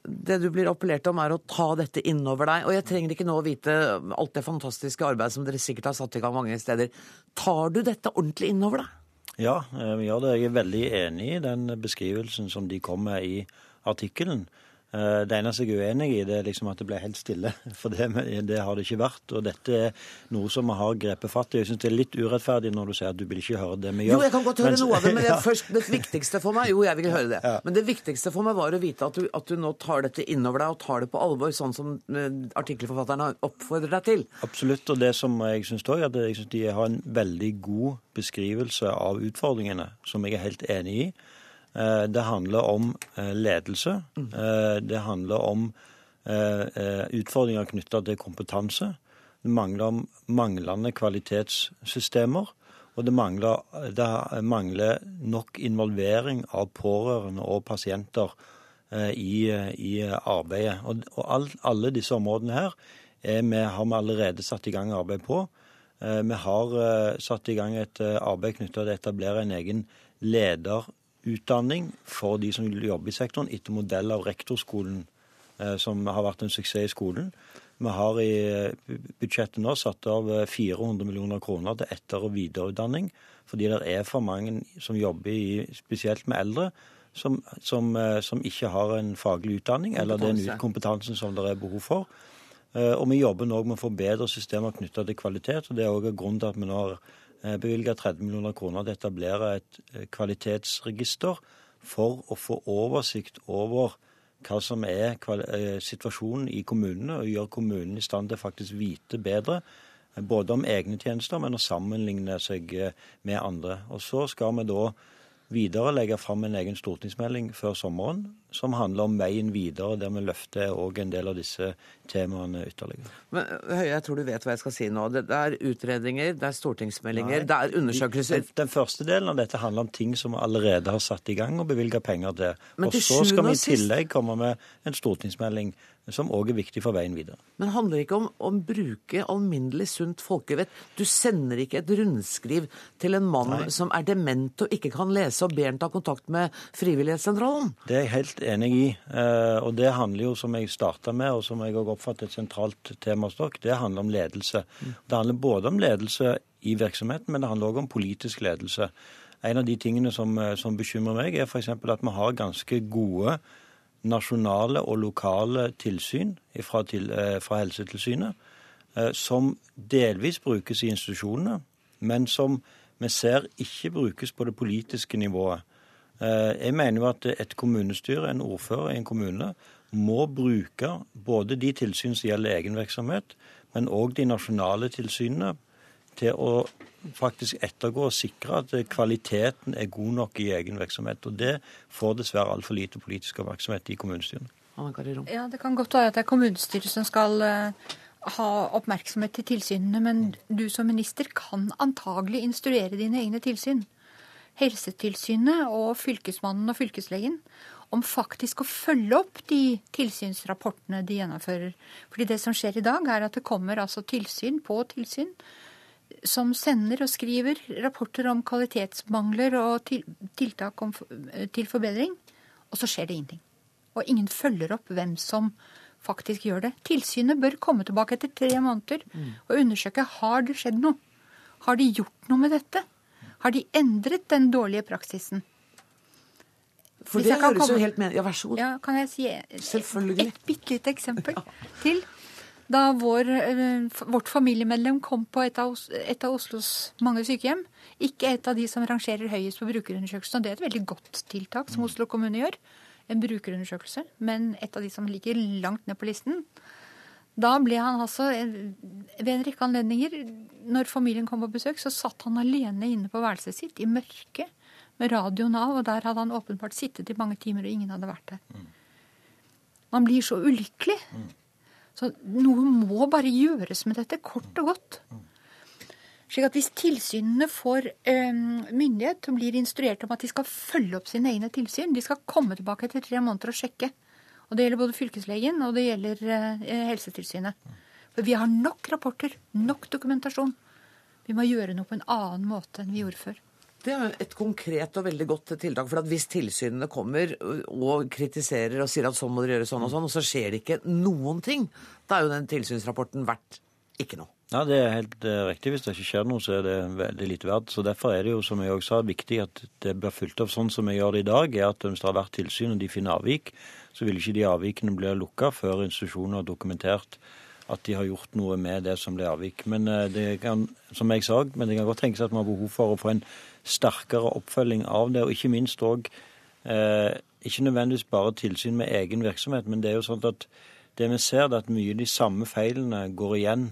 det du blir appellert om er å ta dette innover deg. Og jeg trenger ikke nå å vite alt det fantastiske arbeidet som dere sikkert har satt i gang mange steder. Tar du dette ordentlig innover deg? Ja, vi gjør det. Jeg er veldig enig i den beskrivelsen som de kom med i artikkelen. Eh, det eneste jeg er uenig i, det er liksom at det ble helt stille. For det, det, har det ikke vært. Og dette er noe som vi har grepet fatt i. Jeg syns det er litt urettferdig når du sier at du vil ikke høre det vi gjør. Jo, jeg kan godt høre Mens, noe av det, men det, først, det, viktigste for meg Jo, jeg vil høre det. Ja. Men det viktigste for meg var å vite at du, at du, nå tar dette innover deg og tar det på alvor, sånn som eh, artikkelforfatteren har oppfordret deg til. Absolutt. Og det som jeg syns òg, at jeg synes de har en veldig god beskrivelse av utfordringene, som jeg er helt enig i. Eh, det handler om eh, ledelse. Eh, det handler om utfordringer knytta til kompetanse. Det mangler om manglende kvalitetssystemer. Og det mangler, det mangler nok involvering av pårørende og pasienter i, i arbeidet. Og, og all, alle disse områdene her vi, har vi allerede satt i gang arbeid på. Vi har satt i gang et arbeid knytta til å etablere en egen leder utdanning for de som jobber i sektoren, etter modell av rektorskolen, eh, som har vært en suksess i skolen. Vi har i eh, budsjettet nå satt av 400 millioner kroner til etter- og videreutdanning, fordi det er for mange som jobber i, spesielt med eldre, som, som, som, ikke har en faglig utdanning, eller den kompetansen som det er behov for. Og vi jobber nå med å forbedre systemer knytta til kvalitet. og Det er også grunnen til at vi nå har Eh, bevilga 30 millioner kroner til å etablere et eh, kvalitetsregister for å få oversikt over hva som er eh, situasjonen i kommunene, og gjøre kommunene i stand til faktisk vite bedre både om egne tjenester, men å sammenligne seg med andre. Og Så skal vi da videre legge fram en egen stortingsmelding før sommeren som handler om veien videre, der vi løfter òg en del av disse temaene ytterligere. Men Høie, jeg tror du vet hva jeg skal si nå. Det er utredninger, det er stortingsmeldinger, Nei. det er undersøkelser. Den, den, første delen av dette handler om ting som vi allerede har satt i gang og bevilga penger til. Men og så skal vi i tillegg komme med en stortingsmelding som òg er viktig for veien videre. Men handler det ikke om å bruke alminnelig sunt folkevett? Du sender ikke et rundskriv til en mann Nei. som er dement og ikke kan lese, og ber han ta kontakt med Frivillighetssentralen? Det er jeg helt enig i. Eh, og det handler jo, som jeg starta med, og som jeg òg oppfatter et sentralt tema hos dere, det handler om ledelse. Mm. Det handler både om ledelse i virksomheten, men det handler òg om politisk ledelse. En av de tingene som, eh, som bekymrer meg, er f.eks. at vi har ganske gode nasjonale og lokale tilsyn fra, til, eh, fra Helsetilsynet, eh, som delvis brukes i institusjonene, men som vi ser ikke brukes på det politiske nivået. Eh, jeg mener jo at et kommunestyre, en ordfører i en kommune, må bruke både de tilsyn som gjelder egen virksomhet, men òg de nasjonale tilsynene til å faktisk ettergå og sikre at kvaliteten er god nok i egen virksomhet. Og det får dessverre altfor lite politisk oppmerksomhet i kommunestyrene. Ja, Det kan godt være at det er kommunestyret som skal uh, ha oppmerksomhet til tilsynene, men du som minister kan antagelig instruere dine egne tilsyn. Helsetilsynet og Fylkesmannen og fylkeslegen om faktisk å følge opp de tilsynsrapportene de gjennomfører. Fordi det som skjer i dag, er at det kommer altså tilsyn på tilsyn som sender og skriver rapporter om kvalitetsmangler og tiltak om, til forbedring, og så skjer det ingenting. Og ingen følger opp hvem som faktisk gjør det. Tilsynet bør komme tilbake etter tre måneder og undersøke har det skjedd noe. Har de gjort noe med dette? Har de endret den dårlige praksisen? For det høres komme... jo helt med... Ja, vær så god. Ja, kan jeg si et bitte lite eksempel ja. til? da vår, eh, vårt familiemedlem kom på et av, et av, Oslos mange sykehjem. Ikke et av de som rangerer høyest på brukerundersøkelsen. Og det er et veldig godt tiltak som Oslo kommune gjør. En brukerundersøkelse. Men et av de som ligger langt ned på listen. Da ble han altså, eh, ved en rekke anledninger, når familien kom på besøk, så satt han alene inne på værelset sitt i mørket med radioen av, og der hadde han åpenbart sittet i mange timer, og ingen hadde vært der. Man blir så ulykkelig. Så noe må bare gjøres med dette, kort og godt. Slik at Hvis tilsynene får eh, myndighet og blir instruert om at de skal følge opp sine egne tilsyn, de skal komme tilbake etter tre måneder og sjekke. Og Det gjelder både fylkeslegen og det gjelder eh, Helsetilsynet. For vi har nok rapporter, nok dokumentasjon. Vi må gjøre noe på en annen måte enn vi gjorde før. Det er et konkret og veldig godt tiltak. for Hvis tilsynene kommer og kritiserer og sier at sånn må dere gjøre sånn og sånn, og så skjer det ikke noen ting, da er jo den tilsynsrapporten verdt ikke noe. Ja, Det er helt uh, riktig. Hvis det ikke skjer noe, så er det veldig lite verdt. Så Derfor er det jo, som jeg også sa, viktig at det blir fulgt opp sånn som vi gjør det i dag. er at Hvis det har vært tilsyn og de finner avvik, så vil ikke de avvikene bli lukka før institusjonen har dokumentert at de har gjort noe med det som ble avvik. Men uh, det kan, som jeg sa, men det kan godt tenkes at man har behov for å få en sterkere oppfølging av det, og ikke minst òg eh, ikke nødvendigvis bare tilsyn med egen virksomhet, men det er jo sånn at det vi ser, er at mye av de samme feilene går igjen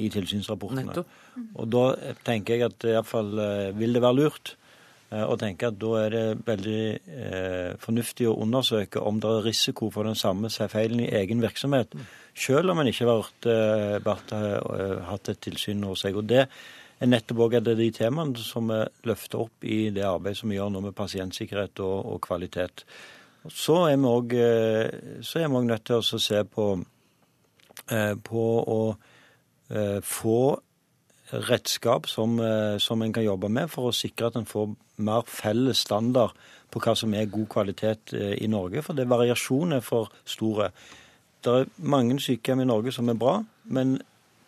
i tilsynsrapportene. Nettopp. Og da tenker jeg at iallfall eh, vil det være lurt eh, tenker at da er det veldig eh, fornuftig å undersøke om det er risiko for den samme feilen i egen virksomhet, selv om en ikke har vært, eh, eh, hatt et tilsyn hos seg. Og det er nettopp òg de temaene som vi løfter opp i det arbeidet som vi gjør nå med pasientsikkerhet og, og kvalitet. Så er vi eh, nødt til å se på, eh, på å eh, få redskap som, som en kan jobbe med for å sikre at en får mer felles standard på hva som er god kvalitet eh, i Norge, for det variasjonen er for store. Det er mange sykehjem i Norge som er bra, men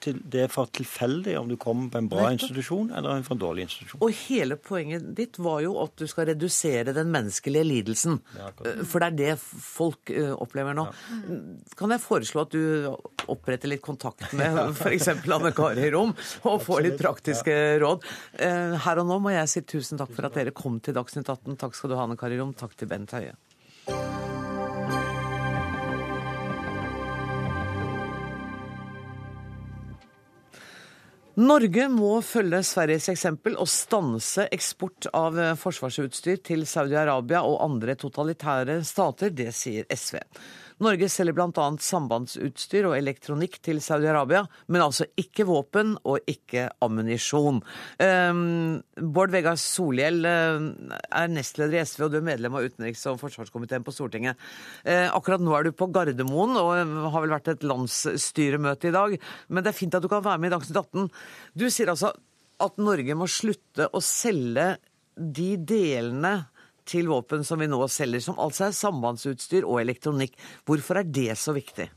til, det er for tilfeldig om du kommer på en bra institusjon eller en for dårlig institusjon. Og hele poenget ditt var jo at du skal redusere den menneskelige lidelsen. Ja, for det er det folk eh, opplever nå. Ja. Kan jeg foreslå at du oppretter litt kontakt med f.eks. Anne Kari Rom og får litt praktiske råd? Eh, her og nå må jeg si tusen takk for at dere kom til Dagsnytt 18. Takk skal du ha, Anne Kari Rom. Takk til Bent Høie. Norge må følge Sveriges eksempel og stanse eksport av eh, forsvarsutstyr til Saudi-Arabia og andre totalitære stater. Det sier SV. Norge selger bl.a. sambandsutstyr og elektronikk til Saudi-Arabia, men altså ikke våpen og ikke ammunisjon. Um, Bård Vegar Solhjell uh, er nestleder i SV, og du er medlem av utenriks- og forsvarskomiteen på Stortinget. Uh, akkurat nå er du på Gardermoen og har vel vært et landsstyremøte i dag, men det er fint at du kan være med i Dagsnytt 18. Du sier altså at Norge må slutte å selge de delene til våpen som vi nå selger, som altså er sambandsutstyr og elektronikk. Hvorfor er det så viktig?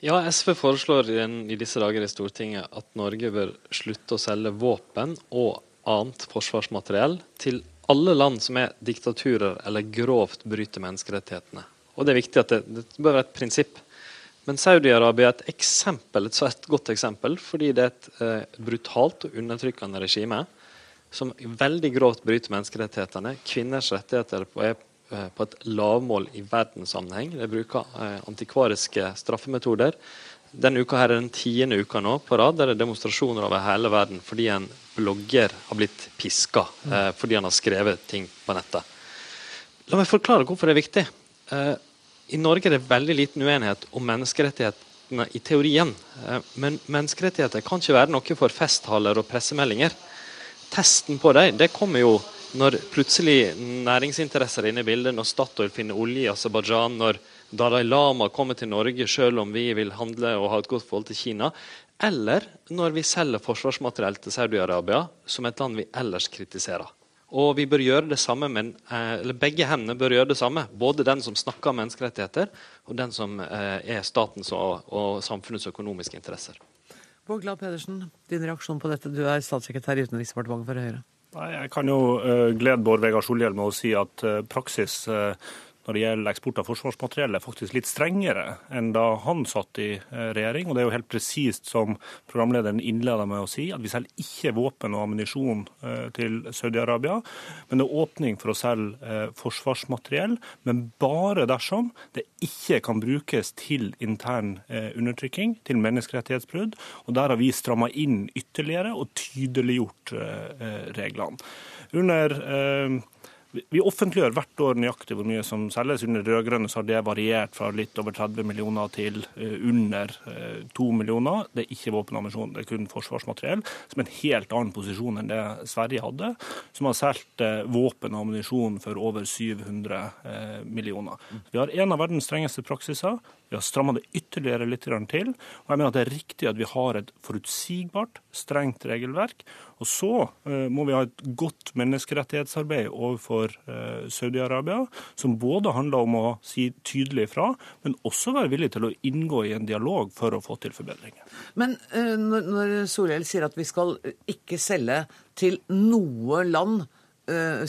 Ja, SV foreslår i disse dager i Stortinget at Norge bør slutte å selge våpen og annet forsvarsmateriell til alle land som er diktaturer eller grovt bryter menneskerettighetene. Og Det er viktig at det, det bør være et prinsipp. Men Saudi-Arabia er et eksempel, et svært godt eksempel, fordi det er et eh, brutalt og undertrykkende regime som veldig grovt bryter menneskerettighetene. Kvinners rettigheter er eh, på et lavmål i verdenssammenheng. De bruker eh, antikvariske straffemetoder. Denne uka her er den tiende uka nå på rad der det er demonstrasjoner over hele verden fordi en blogger har blitt piska eh, fordi han har skrevet ting på nettet. La meg forklare hvorfor det er viktig. Eh, I Norge er det veldig liten uenighet om menneskerettighetene i teorien. Eh, men menneskerettigheter kan ikke være noe for festtaler og pressemeldinger testen på dem det kommer jo når plutselig næringsinteresser er inne i bildet, når Statoil finner olje i Aserbajdsjan, når Dalai Lama kommer til Norge selv om vi vil handle og ha et godt forhold til Kina, eller når vi selger forsvarsmateriell til Saudi-Arabia, som et land vi ellers kritiserer. Og vi bør gjøre det samme, men, eh, eller Begge hendene bør gjøre det samme. Både den som snakker om menneskerettigheter, og den som eh, er statens og, og samfunnets økonomiske interesser. Bård Glad Pedersen, din reaksjon på dette. Du er statssekretær i Utenriksdepartementet for Høyre. Jeg kan jo uh, glede Bård Vegar Solhjell med å si at uh, praksis uh, når det gjelder eksport av forsvarsmateriell, er faktisk litt strengere enn da han satt i eh, regjering. Og det er jo helt presist som programlederen innleda med å si, at vi selger ikke våpen og ammunisjon eh, til Saudi-Arabia. Men det er åpning for å selge eh, forsvarsmateriell, men bare dersom det ikke kan brukes til intern undertrykking, til menneskerettighetsbrudd. Og der har vi stramma inn ytterligere og tydeliggjort reglene. Under vi offentliggjør hvert år nøyaktig hvor mye som selges. Under rød-grønne har det variert fra litt over 30 millioner til eh, under 2 eh, millioner. Det er ikke våpenammunisjon, det er kun forsvarsmateriell, som er en helt annen posisjon enn det Sverige hadde, som har solgt eh, våpen og ammunisjon for over 700 millioner. Vi har en av verdens strengeste praksiser. Vi har stramma det ytterligere litt til. og jeg mener at Det er riktig at vi har et forutsigbart, strengt regelverk. Og så uh, må vi ha et godt menneskerettighetsarbeid overfor uh, Saudi-Arabia, som både handler om å si tydelig ifra, men også være villig til å inngå i en dialog for å få til forbedringer. Men uh, når Solhjell sier at vi skal ikke selge til noe land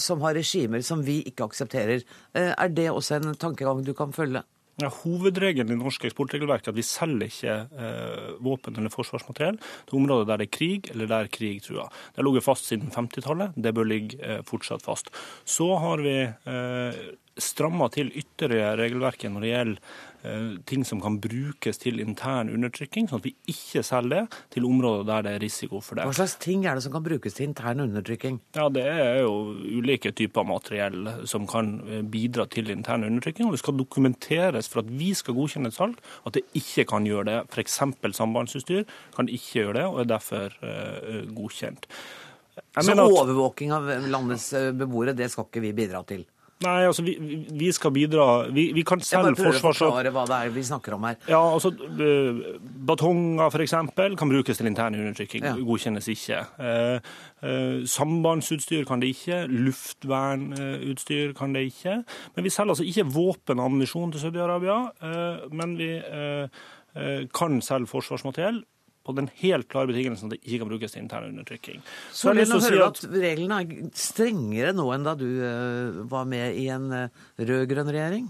som har regimer som vi ikke aksepterer, er det også en tankegang du kan følge? Ja, hovedregelen i norsk eksportregelverk er at vi selger ikke eh, våpen eller forsvarsmateriell til områder der det er krig eller der krig truer. Det har ligget fast siden 50-tallet. Det bør ligge eh, fortsatt fast. Så har vi eh, stramma til ytterligere regelverket når det gjelder Eh, ting som kan brukes til intern undertrykking, sånn at vi ikke selger det til områder der det er risiko for det. Hva slags ting er det som kan brukes til intern undertrykking? Ja, Det er jo ulike typer materiell som kan eh, bidra til intern undertrykking. og Det skal dokumenteres for at vi skal godkjenne et salg, at det ikke kan gjøre det. F.eks. sambandsutstyr kan ikke gjøre det, og er derfor uh, godkjent. Jeg Så overvåking av landets beboere, det skal ikke vi bidra til? Nei, altså vi, vi skal bidra Vi, vi kan selv forsvars... Jeg bare prøver å forklare hva det er vi snakker om her. Ja, altså eh, Batonger f.eks. kan brukes til intern undertrykking. Ja. Godkjennes ikke. Eh, eh, sambandsutstyr kan det ikke. Luftvernutstyr kan det ikke. Men vi selger altså ikke våpen og ammunisjon til Saudi-Arabia. Eh, men vi kan selge forsvarsmateriell på den helt klare betingelsen at det ikke kan brukes til intern undertrykking. Så, Så jeg har si at... at reglene er strengere nå enn da du uh, var med i en uh, rød-grønn regjering?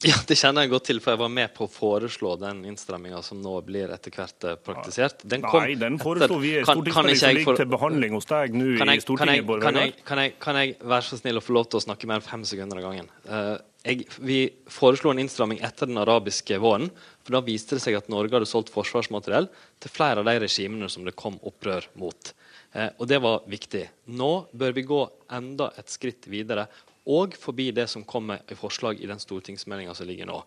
Ja, det kjenner jeg godt til, for jeg var med på å foreslå den innstramminga som nå blir etter hvert eh, praktisert. Den Nei, den foreslo vi i stortingsmelding for... til behandling hos deg nå i Stortinget. Kan jeg, kan, kan jeg, være så snill å få lov til å snakke mer enn fem sekunder av gangen? Uh, jeg, vi foreslo en innstramming etter den arabiske våren. for Da viste det seg at Norge hadde solgt forsvarsmateriell til flere av de regimene som det kom opprør mot. Eh, og det var viktig. Nå bør vi gå enda et skritt videre og forbi det som kommer i forslag i den stortingsmeldinga som ligger nå.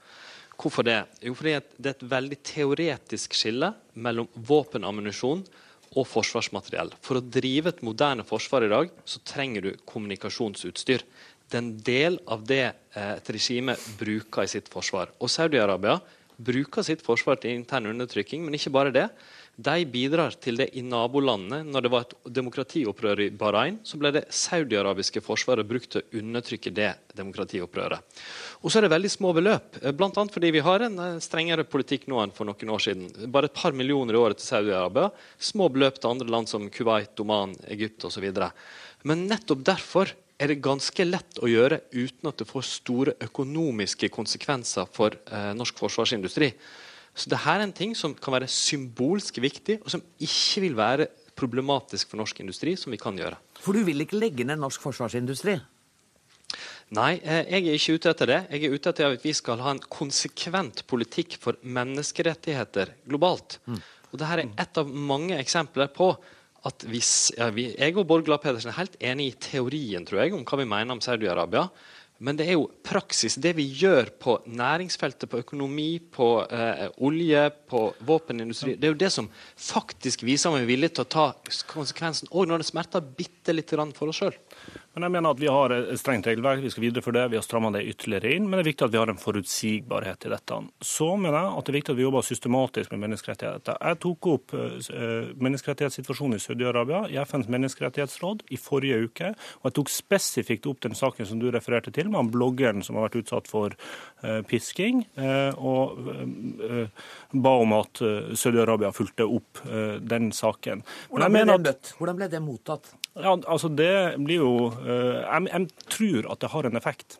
Hvorfor det? Jo, fordi det er et veldig teoretisk skille mellom våpenammunisjon og forsvarsmateriell. For å drive et moderne forsvar i dag, så trenger du kommunikasjonsutstyr. Det er en del av det eh, et regime bruker i sitt forsvar. Og Saudi-Arabia bruker sitt forsvar til intern undertrykking, men ikke bare det. De bidrar til det i nabolandene. Når det var et demokratiopprør i Bahrain, så ble det saudiarabiske forsvaret brukt til å undertrykke det demokratiopprøret. Og så er det veldig små beløp, eh, bl.a. fordi vi har en eh, strengere politikk nå enn for noen år siden. Bare et par millioner i året til Saudi-Arabia. Små beløp til andre land som Kuwait, Oman, Egypt osv. Men nettopp derfor er det ganske lett å gjøre uten at det får store økonomiske konsekvenser for eh, norsk forsvarsindustri. Så dette er en ting som kan være symbolsk viktig, og som ikke vil være problematisk for norsk industri, som vi kan gjøre. For du vil ikke legge ned norsk forsvarsindustri? Nei, eh, jeg er ikke ute etter det. Jeg er ute etter at vi skal ha en konsekvent politikk for menneskerettigheter globalt. Mm. Og Dette er et av mange eksempler på at hvis, ja, vi, Jeg og Bård Glad Pedersen er helt enig i teorien tror jeg, om hva vi mener om Saudi-Arabia. Men det er jo praksis, det vi gjør på næringsfeltet, på økonomi, på eh, olje, på våpenindustri. Det er jo det som faktisk viser om vi er villige til å ta konsekvensen, òg når det smerter bitte litt for oss sjøl. Men jeg mener at Vi har et strengt regelverk, vi skal videreføre det. Vi har stramma det ytterligere inn. Men det er viktig at vi har en forutsigbarhet i dette. Så mener jeg at det er viktig at vi jobber systematisk med menneskerettigheter. Jeg tok opp eh, menneskerettighetssituasjonen i Saudi-Arabia i FNs menneskerettighetsråd i forrige uke. Og jeg tok spesifikt opp den saken som du refererte til, med han bloggeren som har vært utsatt for eh, pisking, eh, og ba om at Saudi-Arabia fulgte opp den saken. Hvordan ble, det, Hvordan ble det mottatt? Ja, altså Det blir jo jeg, jeg tror at det har en effekt.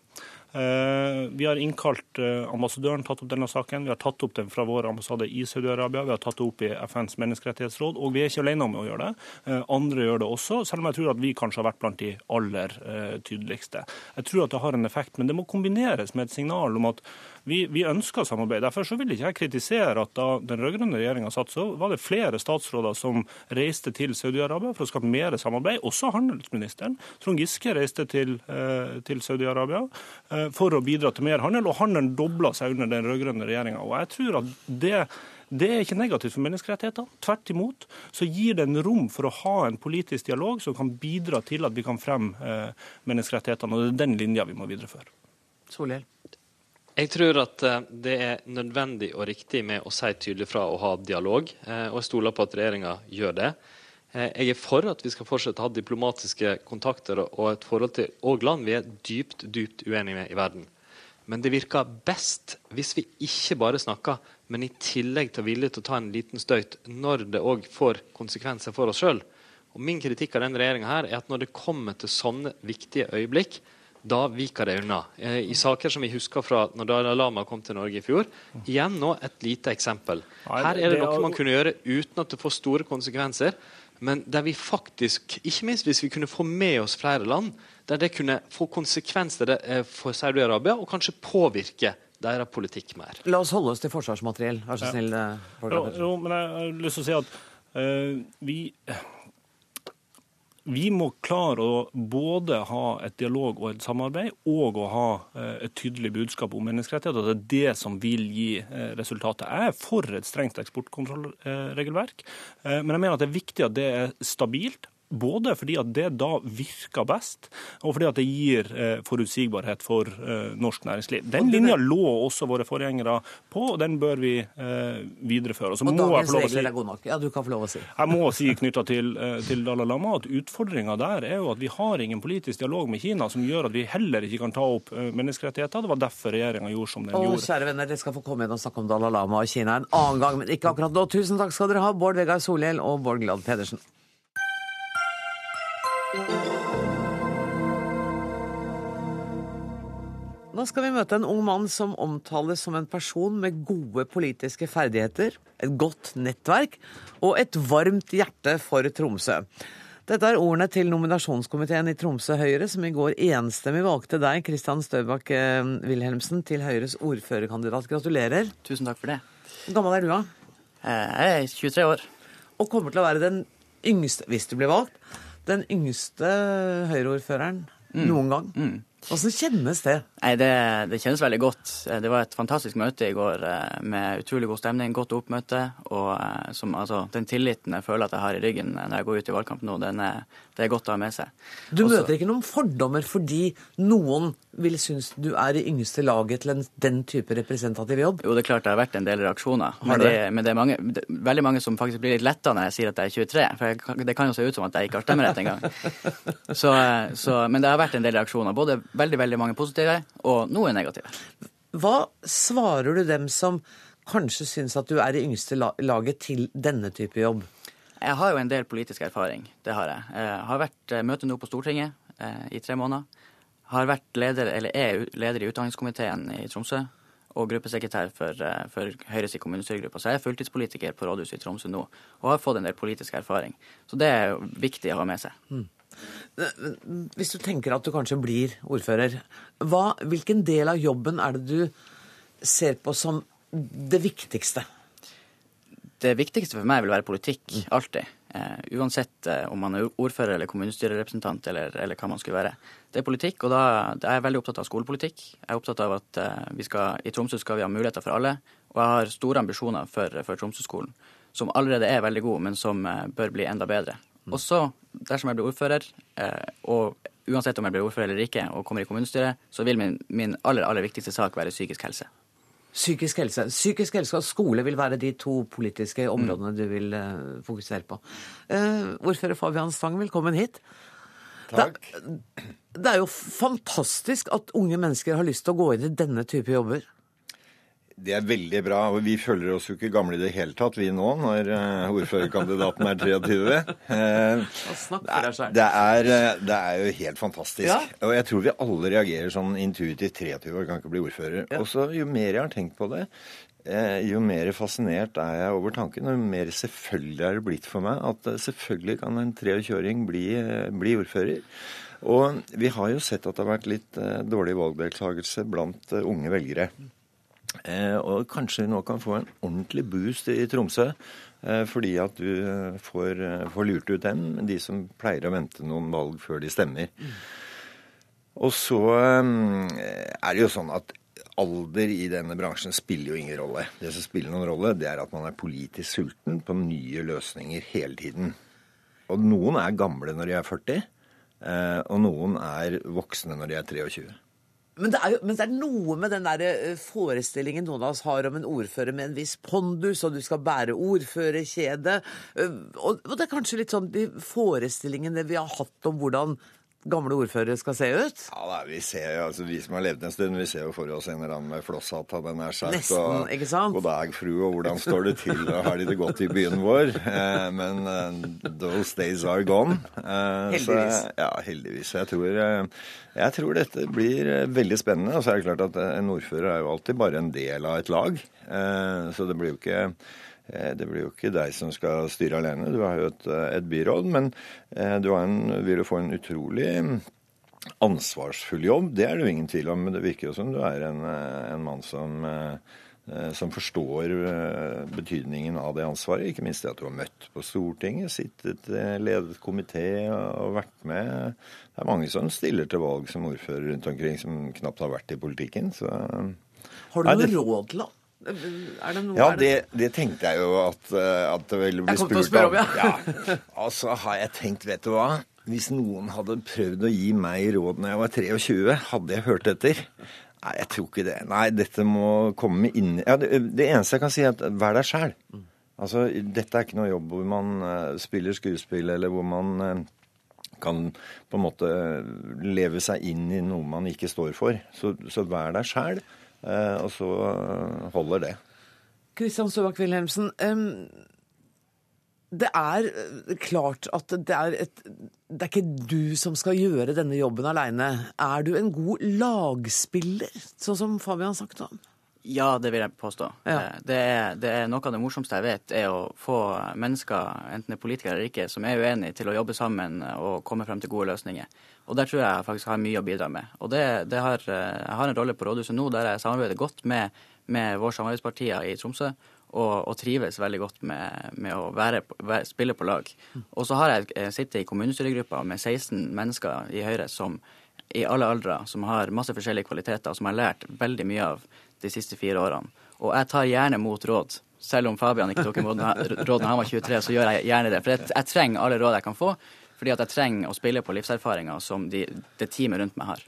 Eh, vi har innkalt eh, ambassadøren, tatt opp denne saken. Vi har tatt opp den fra vår ambassade i Saudi-Arabia. Vi har tatt det opp i FNs menneskerettighetsråd. Og vi er ikke alene om å gjøre det. Andre gjør det også, selv om jeg tror at vi kanskje har vært blant de aller tydeligste. Jeg tror at det har en effekt, men det må kombineres med et signal om at vi, vi, ønsker samarbeid. Derfor så vil ikke jeg kritisere at da den rød-grønne regjeringa satt, så var det flere statsråder som reiste til Saudi-Arabia for å skape mer samarbeid. Også handelsministeren. Trond Giske reiste til, eh, til Saudi-Arabia eh, for å bidra til mer handel, og handelen dobla seg under den rød-grønne regjeringa. Jeg tror at det det er ikke negativt for menneskerettigheter. Tvert imot så gir det en rom for å ha en politisk dialog som kan bidra til at vi kan fremme eh, menneskerettighetene. Og det er den linja vi må videreføre. Solhjell. Jeg tror at eh, det er nødvendig og riktig med å si tydelig fra og ha dialog. Eh, og jeg stoler på at regjeringa gjør det. Eh, jeg er for at vi skal fortsette å ha diplomatiske kontakter og et forhold til og land vi er dypt, dypt uenige med i verden. Men det virker best hvis vi ikke bare snakker, men i tillegg tar vilje til å ta en liten støyt når det òg får konsekvenser for oss sjøl. Min kritikk av denne regjeringa er at når det kommer til sånne viktige øyeblikk, da viker det unna. Eh, I saker som vi husker fra når Dalai Lama kom til Norge i fjor. Igjen nå et lite eksempel. Her er det noe man kunne gjøre uten at det får store konsekvenser. Men der vi faktisk, ikke minst hvis vi kunne få med oss flere land, der det kunne få konsekvenser eh, for Saudi-Arabia, og kanskje påvirke deres politikk mer. La oss holde oss til forsvarsmateriell, vær så snill. Ja. Eh, jo, jo, men jeg har lyst til å si at uh, vi vi må klare å både ha et dialog og et samarbeid, og å ha eh, et tydelig budskap om menneskerettigheter. Det er det som vil gi eh, resultatet. Jeg er for et strengt eksportkontrollregelverk, eh, men jeg mener at det er viktig at det er stabilt Både fordi at det da virker best, og fordi at det gir eh, forutsigbarhet for eh, norsk næringsliv. Den linja lå også våre forgjengere på, og den bør vi eh, videreføre. og dagens regler er gode nok? Ja, du kan få lov å si. Jeg må si knytta til, til Dalai Lama at utfordringa der er jo at vi har ingen politisk dialog med Kina som gjør at vi heller ikke kan ta opp menneskerettigheter. Det var derfor regjeringa gjorde som den og, gjorde. Kjære venner, dere skal få komme inn og snakke om Dalai Lama og Kina en annen gang, men ikke akkurat nå. Tusen takk skal dere ha, Bård Vegar Solhjell og Bård Glad Pedersen. Nå skal vi møte en ung mann som omtales som en person med gode politiske ferdigheter, et godt nettverk og et varmt hjerte for Tromsø. Dette er ordene til nominasjonskomiteen i Tromsø Høyre, som i går enstemmig valgte deg, Kristian Støbakk eh, Wilhelmsen, til Høyres ordførerkandidat. Gratulerer. Tusen takk for det. Hvor gammel er du, da? Eh, jeg er 23 år. Og kommer til å være den yngste, hvis du blir valgt, den yngste Høyre-ordføreren mm. noen gang. Mm. Hvordan kjennes det? Nei, det? det? kjennes veldig godt. Det var et fantastisk møte i går eh, med utrolig god stemning, godt oppmøte. Og eh, som, altså, den tilliten jeg føler at jeg har i ryggen når jeg går ut i valgkamp nå, den er, det er godt å ha med seg. Du Også, møter ikke noen fordommer fordi noen vil synes du er i yngste laget til en, den type representativ jobb? Jo, det er klart det har vært en del reaksjoner. Men det, men det er mange, det, veldig mange som faktisk blir litt letta når jeg sier at jeg er 23. For jeg, det kan jo se ut som at jeg ikke har stemmerett engang. så, så, men det har vært en del reaksjoner. Både veldig, veldig mange positive og noen negative. Hva svarer du dem som kanskje syns at du er i yngste laget til denne type jobb? Jeg har jo en del politisk erfaring. Det har jeg. Jeg har vært eh, møte nå på Stortinget eh, i tre måneder. Har vært leder, eller er leder i utdanningskomiteen i Tromsø og gruppesekretær for, eh, for Høyres kommunestyregruppe. Så jeg er fulltidspolitiker på rådhuset i Tromsø nå og har fått en del politisk erfaring. Så det er viktig å ha med seg. Mm. Hvis du tenker at du kanskje blir ordfører, hva, hvilken del av jobben er det du ser på som det viktigste? Det viktigste for meg vil være politikk. Alltid. Uh, uansett uh, om man er ordfører eller kommunestyrerepresentant eller, eller, hva man skulle være. Det er politikk, og da, da er jeg veldig opptatt av skolepolitikk. Jeg er opptatt av at uh, vi skal, i Tromsø skal vi ha muligheter for alle. Og jeg har store ambisjoner for, for Tromsø-skolen, som allerede er veldig god, men som bør bli enda bedre. Mm. Også dersom jeg blir ordfører, og uansett om jeg blir ordfører eller ikke, og kommer i kommunestyret, så vil min, min aller, aller viktigste sak være psykisk helse. Psykisk helse. Psykisk helse og skole vil være de to politiske områdene mm. du vil uh, fokusere på. Uh, ordfører Fabian Stang, velkommen hit. Takk. Det, det, er jo fantastisk at unge mennesker har lyst til å gå inn i denne type jobber. Det er veldig bra. og Vi føler oss jo ikke gamle i det hele tatt, vi nå, når uh, ordførerkandidaten er 23. Uh, det, er, eh, det er jo helt fantastisk. Ja. Og jeg tror vi alle reagerer sånn intuitivt. 23 år kan ikke bli ordfører. Ja. Og så jo mer jeg har tenkt på det, jo mer fascinert er jeg over tanken, og jo mer selvfølgelig er det blitt for meg at selvfølgelig kan en 23-åring bli, bli ordfører. Og vi har jo sett at det har vært litt dårlig valgdeltakelse blant unge velgere. Eh, og kanskje nå kan få en ordentlig boost i Tromsø. Eh, fordi at du eh, får, får, lurt ut dem, de som pleier å vente noen valg før de stemmer. Mm. Og så er det jo sånn at alder i denne bransjen spiller jo ingen rolle. Det som spiller noen rolle, det er at man er politisk sulten på nye løsninger hele tiden. Og noen er gamle når de er 40, og noen er voksne når de er 23. Men det, jo, men det, er noe med den der eh, forestillingen noen av oss har om en ordfører med en viss pondus, og du skal bære ordførerkjede. Og, og det er kanskje litt sånn de forestillingene vi har hatt om hvordan gamle ordførere skal se ut? Ja, da, vi ser jo, altså Vi som har levd en stund, vi ser jo for oss en eller annen med flosshatt, hadde nær sagt. Nesten, ikke sant? God dag, fru, og hvordan står det til, og har de det godt i byen vår? Eh, men uh, those days are gone. Eh, heldigvis. Så, ja, heldigvis. Jeg tror, uh, jeg tror dette blir veldig spennende. Og så er det klart at en ordfører er jo alltid bare en del av et lag. så det blir jo ikke Eh, det blir jo ikke deg som skal styre alene, du har jo et, eh, et byråd. Men eh, du en, vil jo få en utrolig ansvarsfull jobb, det er det jo ingen tvil om. Men det virker jo som du er en, en mann som, som forstår betydningen av det ansvaret. Ikke minst det at du har møtt på Stortinget, sittet, ledet komité og vært med. Det er mange som stiller til valg som ordfører rundt omkring som knapt har vært i politikken. Så har du noe råd til? Er det noe Ja, det, det, tenkte jeg jo at, eh, at det ville bli spurt om. Ja. ja. Og så har jeg tenkt, vet du hva. Hvis noen hadde prøvd å gi meg råd når jeg var 23, hadde jeg hørt etter? Nei, jeg tror ikke det. Nei, dette må komme inn ja, det, det, eneste jeg kan si, er at vær deg sjæl. Altså, dette er ikke noe jobb hvor man uh, spiller skuespill, eller hvor man uh, kan på en måte leve seg inn i noe man ikke står for. Så, så vær deg sjæl, og så holder det. Kristian Søbakk Wilhelmsen, det er eh, klart at det er, et, det er ikke du som skal gjøre denne jobben aleine. Er du en god lagspiller, sånn som Fabian snakket om? Ja, det vil jeg påstå. Ja. Eh, det, er, det, er, Noe av det morsomste jeg vet, er å få mennesker, enten det er politikere eller ikke, som er uenige, til å jobbe sammen og komme frem til gode løsninger. Og Der tror jeg faktisk har mye å bidra med. Og det, det har, eh, Jeg har en rolle på rådhuset nå der jeg samarbeider godt med, med våre samarbeidspartier i Tromsø og, og trives veldig godt med, med å være, være, spille på lag. Og så har jeg eh, sittet i kommunestyregruppa med 16 mennesker i Høyre som i alle aldre, som har masse forskjellige kvaliteter, og som har lært veldig mye av de siste fire årene. Og jeg tar gjerne mot råd. Selv om Fabian ikke tok imot råd når han var 23, så gjør jeg gjerne det. For jeg, jeg trenger alle råd jeg kan få, fordi at jeg trenger å spille på livserfaringer som de, det teamet rundt meg har.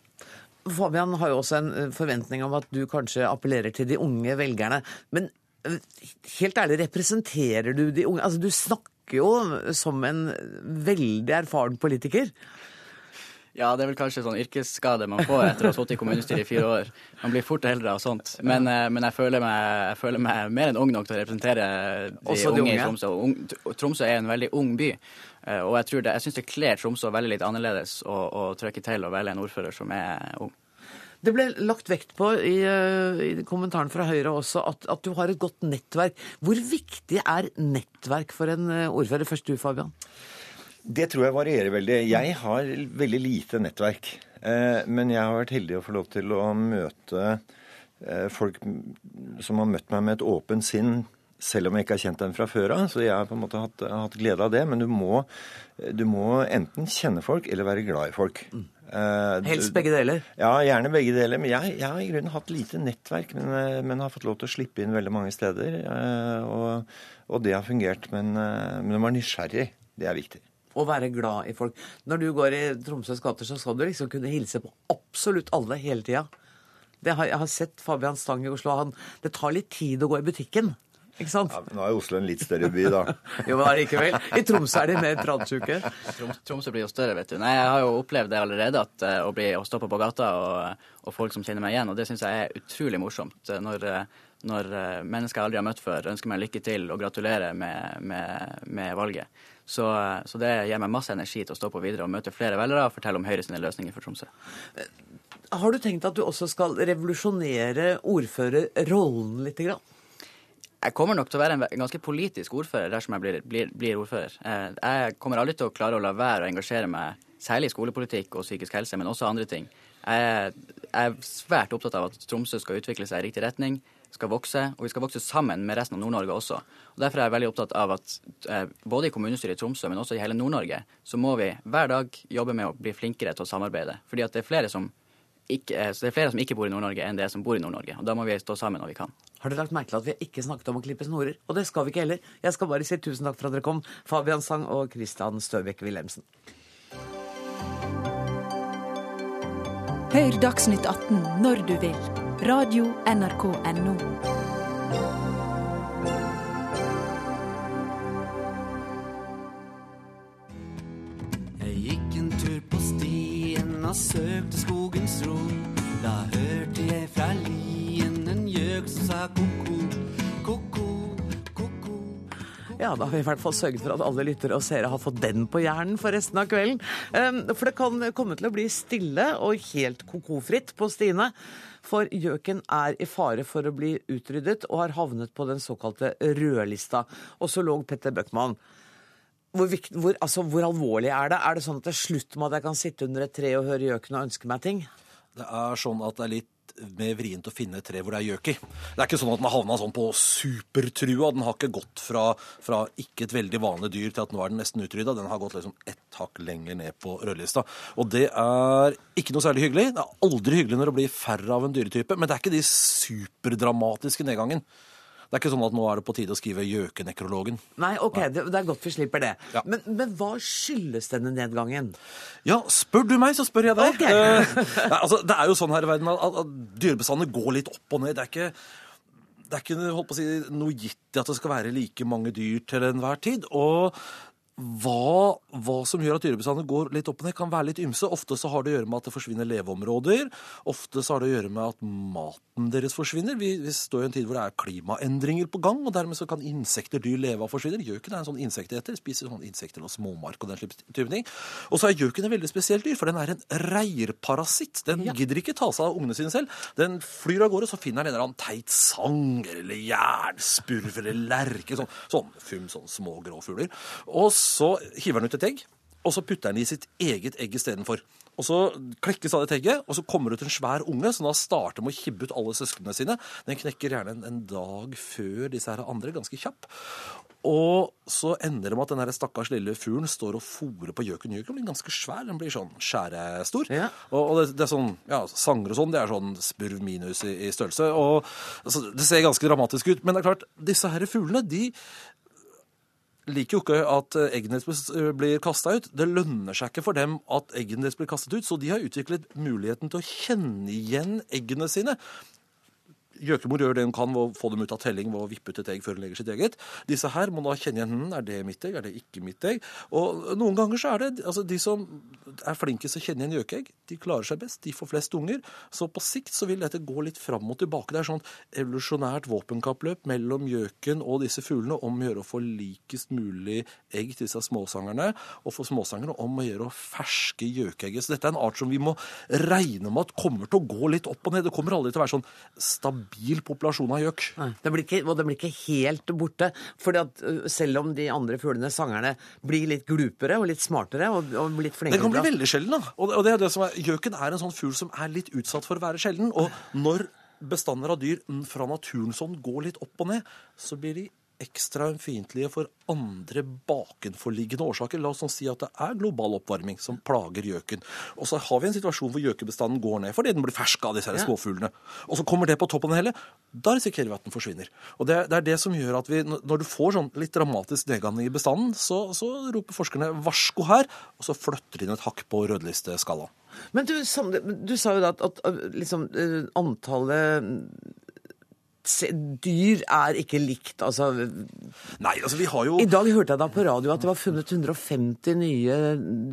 Fabian har jo også en eh, forventning om at du kanskje appellerer til de unge velgerne. Men helt ærlig, representerer du de unge? Altså, du snakker jo som en veldig erfaren politiker. Ja, det er vel kanskje sånn yrkesskade man får etter å ha sittet i kommunestyret i fire år. Man blir fort eldre av sånt. Men, eh, men jeg, føler meg, jeg, føler meg, mer enn ung nok til å representere de, Også unge, unge i Tromsø. Og Tromsø er en veldig ung by. Eh, og jeg, tror det, jeg syns det kler Tromsø veldig litt annerledes å, å trykke til og velge en ordfører som er ung. Det ble lagt vekt på i, eh, i kommentaren fra Høyre også at, at, du har et godt nettverk. Hvor viktig er nettverk for en ordfører? Først du, Fabian. Det tror jeg varierer veldig. Jeg har veldig lite nettverk. Eh, men jeg har vært heldig å få lov til å møte folk som har møtt meg med et åpent sinn, selv om jeg ikke har kjent dem fra før av. Så jeg har på en måte hatt, hatt glede av det. Men du må, du må, enten kjenne folk eller være glad i folk. Mm. Uh, Helst begge deler? Ja, gjerne begge deler. Men jeg, jeg har i grunnen hatt lite nettverk, men, eh, men, har fått lov til å slippe inn veldig mange steder. Uh, og, og, det har fungert. Men, uh, men å være nysgjerrig, det er viktig. Å være glad i folk. Når du går i Tromsøs gater, så skal du liksom kunne hilse på absolutt alle hele tida. Har, jeg har sett Fabian Stang i Oslo. Han, det tar litt tid å gå i butikken. Ikke sant? Ja, nå er Oslo en litt større by, da. jo, men allikevel. I Tromsø er de mer pratsjuke. Tromsø blir jo større, vet du. Nei, Jeg har jo opplevd det allerede, at, uh, å bli å stoppe på gata og, og, folk som kjenner meg igjen. Og det syns jeg er utrolig morsomt. Eh, når, når uh, mennesker jeg aldri har møtt før, ønsker meg lykke til og gratulerer med, med, med valget. Så, så, det gir meg masse energi til å stå på videre og møte flere velgere og fortelle om Høyre sine løsninger for Tromsø. Har du tenkt at du også skal revolusjonere ordførerrollen litt? Grann? Jeg kommer nok til å være en ganske politisk ordfører dersom jeg blir, blir, blir, ordfører. Eh, jeg kommer aldri til å klare å la være å engasjere meg, særlig i skolepolitikk og psykisk helse, men også andre ting. Jeg er svært opptatt av at Tromsø skal utvikle seg i riktig retning, skal vokse, og vi skal vokse sammen med resten av Nord-Norge også. Og Derfor er jeg veldig opptatt av at eh, både i kommunestyret i Tromsø, men også i hele Nord-Norge, så må vi hver dag jobbe med å bli flinkere til å samarbeide. Fordi at det er flere som ikke, det er flere som ikke bor i Nord-Norge, enn det som bor i Nord-Norge. Og Da må vi stå sammen når vi kan. Har dere lagt merke til at vi ikke snakket om å klippe snorer? Og det skal vi ikke heller. Jeg skal bare si tusen takk for at dere kom, Fabian Sang og Christian Støbekk Wilhelmsen. Hør Dagsnytt 18 når du vil. Radio NRK Radio.nrk.no. søkte skogens ro. Da hørte jeg fra lien en gjøk som sa ko-ko, Ja, da har vi i hvert fall sørget for at alle lyttere og seere har fått den på hjernen for resten av kvelden. Ehm, for det kan komme til å bli stille og helt ko-ko-fritt på stiene. For gjøken er i fare for å bli utryddet og har havnet på den såkalte rødlista. Og så lå Petter Bøckmann hvor, hvor, altså, hvor, alvorlig er det? Er det sånn at det er slutt med at jeg kan sitte under et tre og høre gjøken og ønske meg ting? Det er sånn at det er litt mer vrient å finne et tre hvor det er gjøk i. Det er ikke sånn at den har havna sånn på supertrua. Den har ikke gått fra, fra, ikke et veldig vanlig dyr til at nå er den nesten utrydda. Den har gått liksom ett hakk lenger ned på rødlista. Og det er ikke noe særlig hyggelig. Det er aldri hyggelig når det blir færre av en dyretype, men det er ikke de superdramatiske nedgangen. Det er ikke sånn at nå er det på tide å skrive gjøkenekrologen. Nei, ok, det, det, er godt vi slipper det. Ja. Men, men, hva skyldes denne nedgangen? Ja, spør du meg, så spør jeg deg. Okay. uh, altså, det er jo sånn her i verden at, at, dyrebestandene går litt opp og ned. Det er ikke det er ikke si, noe gitt i at det skal være like mange dyr til enhver tid. Og hva, hva, som gjør at dyrebestandene går litt opp og ned, kan være litt ymse. Ofte så har det å gjøre med at det forsvinner leveområder. Ofte så har det å gjøre med at maten deres forsvinner. Vi, vi står i en tid hvor det er klimaendringer på gang, og dermed så kan insekter dyr leve av forsvinner. Gjøken er en sånn insekteter. Spiser sånn insekter og småmark og den type ting. Og så er gjøken et veldig spesielt dyr, for den er en reirparasitt. Den ja. gidder ikke ta seg av ungene sine selv. Den flyr av gårde, så finner den en eller annen teit sang eller jernspurv eller lerke. Sånn, sånn fum, sånn små grå fugler. Og så hiver han ut et egg, og så putter han i sitt eget egg istedenfor. Og så klekkes av det egget, og så kommer det ut en svær unge som da starter med å kibbe ut alle søsknene sine. Den knekker gjerne en, en dag før disse her andre, ganske kjapp. Og så ender det med at den stakkars lille fuglen står og fòrer på gjøken. Gjøken blir ganske svær. Den blir sånn skjærestor. Ja. Og, og det, det, er sånn, ja, Sanger og sånn, det er sånn spurv minus i, i størrelse. Og altså, Det ser ganske dramatisk ut. Men det er klart, disse her fuglene de liker jo ikke at eggene deres blir kasta ut. Det lønner seg ikke for dem at eggene deres blir kastet ut, så de har utviklet muligheten til å kjenne igjen eggene sine. Gjøkemor gjør det hun kan ved å få dem ut av telling ved å vippe ut et egg før hun legger sitt eget. Disse her må da kjenne igjen hm, er det mitt egg, er det ikke mitt egg. Og noen ganger så er det altså de som er flinkest til å kjenne igjen gjøkeegg, de klarer seg best, de får flest unger. Så på sikt så vil dette gå litt fram og tilbake. Det er sånn evolusjonært våpenkappløp mellom gjøken og disse fuglene om å gjøre å få likest mulig egg til disse småsangerne, og for småsangerne om å gjøre å ferske gjøkeegget. Så dette er en art som vi må regne med at kommer til å gå litt opp og ned. Det kommer aldri til å være sånn stabil populasjon av gjøk. Det blir ikke, og det blir ikke helt borte. For selv om de andre fuglene, sangerne, blir litt glupere og litt smartere og, og litt flinkere Det kan bli veldig sjelden, da. Og det er det som er, Gjøken er en sånn fugl som er litt utsatt for å være sjelden. Og når bestander av dyr fra naturen sånn går litt opp og ned, så blir de ekstra ømfintlige for andre bakenforliggende årsaker. La oss sånn si at det er global oppvarming som plager gjøken. Og så har vi en situasjon hvor gjøkebestanden går ned fordi den blir fersk av disse her småfuglene. Og så kommer det på toppen av det hele. Da risikerer vi at den forsvinner. Og det, det, er det som gjør at vi, når du får sånn litt dramatisk nedgang i bestanden, så, så roper forskerne varsko her, og så flytter de inn et hakk på rødlisteskalaen. Men du, du, sa jo da at, at liksom, eh, antallet dyr er ikke likt, altså Nei, altså vi har jo I dag hørte jeg da på radio at det var funnet 150 nye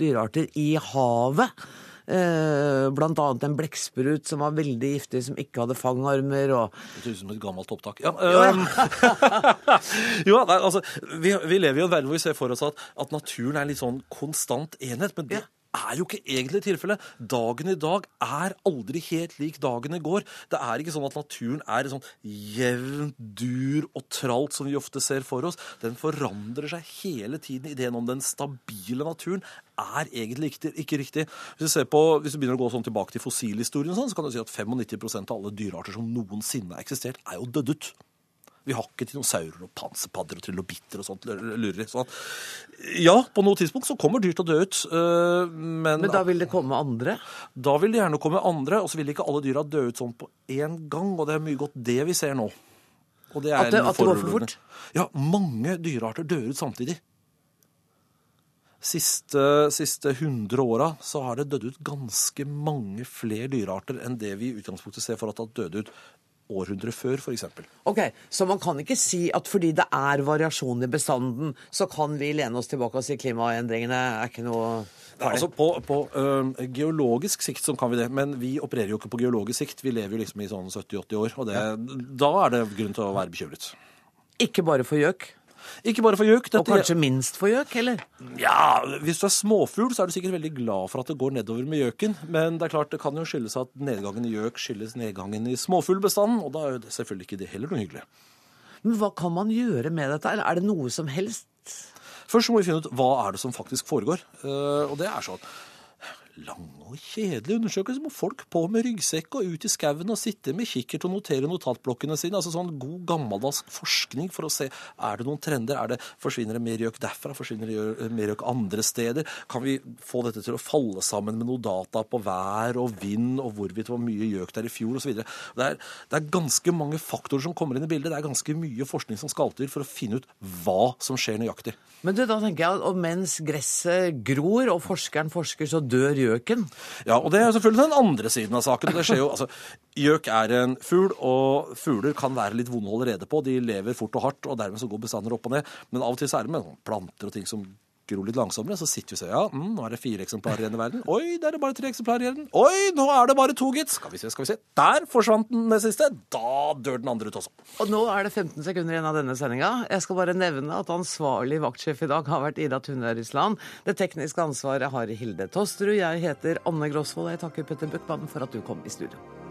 dyrearter i havet. Eh, blant annet en blekksprut som var veldig giftig, som ikke hadde fangarmer. Og... Det høres ut som et gammelt opptak. Ja, um... jo, nei, altså, vi, vi, lever i en verden hvor vi ser for oss at, at naturen er en litt sånn konstant enhet. men det er jo ikke egentlig tilfellet. Dagen i dag er aldri helt lik dagen i går. Det er ikke sånn at naturen er sånn jevnt dur og tralt som vi ofte ser for oss. Den forandrer seg hele tiden. Ideen om den stabile naturen er egentlig ikke, ikke riktig. Hvis du, på, hvis du, begynner å gå sånn tilbake til fossilhistorien, sånn, så kan du si at 95% av alle dyrearter som noensinne har eksistert, er jo dødd ut. Vi har ikke dinosaurer og panserpadder og trilobitter og sånt. lurer. Sånn. Ja, på noe tidspunkt så kommer dyr til å dø ut. Øh, men, men da vil det komme andre? Da vil det gjerne komme andre. Og så vil ikke alle dyra dø ut sånn på én gang. Og det er mye godt det vi ser nå. at det, at det går for fort? Ja, mange dyrearter dør ut samtidig. Siste, siste 100 åra så har det dødd ut ganske mange flere dyrearter enn det vi i utgangspunktet ser for at det har dødd ut århundre før, f.eks. Ok, Så man kan ikke si at fordi det er variasjon i bestanden, så kan vi lene oss tilbake og si klimaendringene er ikke noe Nei, altså På, på uh, geologisk sikt så kan vi det, men vi opererer jo ikke på geologisk sikt. Vi lever jo liksom i sånn 70-80 år, og det, ja. da er det grunn til å være bekymret. Ikke bare for gjøk? Ikke bare for gjøk. Og kanskje minst for gjøk, heller? Ja, hvis du er småfugl, så er du sikkert veldig glad for at det går nedover med gjøken. Men det er klart, det kan jo skyldes at nedgangen i gjøk skyldes nedgangen i småfuglbestanden, og da er jo selvfølgelig ikke det heller noe hyggelig. Men hva kan man gjøre med dette? Eller er det noe som helst? Først må vi finne ut hva er det som faktisk foregår. Uh, og det er sånn lange og kjedelige undersøkelser må folk på med ryggsekk og ut i skauen og sitte med kikkert og notere notatblokkene sine. Altså sånn god gammeldags forskning for å se er det noen trender. Er det, forsvinner det mer gjøk derfra? Forsvinner det mer gjøk andre steder? Kan vi få dette til å falle sammen med noe data på vær og vind og hvorvidt hvor mye gjøk der i fjor osv.? Det, er, det er ganske mange faktorer som kommer inn i bildet. Det er ganske mye forskning som skal til for å finne ut hva som skjer nøyaktig. Men du, da tenker jeg at mens gresset gror og forskeren forsker, så dør gjøken? Ja, og det er selvfølgelig den andre siden av saken. Det skjer jo, altså, Gjøk er en fugl, og fugler kan være litt vonde å holde rede på. De lever fort og hardt, og dermed så går bestander opp og ned. Men av og til så er det med planter og ting som gror litt langsommere, så sitter vi og sier ja, mm, nå er det fire eksemplarer igjen i verden. Oi, der er det bare tre eksemplarer igjen. Oi, nå er det bare to, gitt. Skal vi se, skal vi se. Der forsvant den med siste. Da dør den andre ut også. Og nå er det 15 sekunder igjen av denne sendinga. Jeg skal bare nevne at ansvarlig vaktsjef i dag har vært Ida Tunørisland. Det tekniske ansvaret har Hilde Tosterud. Jeg heter Anne Grosvold. Jeg takker Petter Buckmann for at du kom i studio.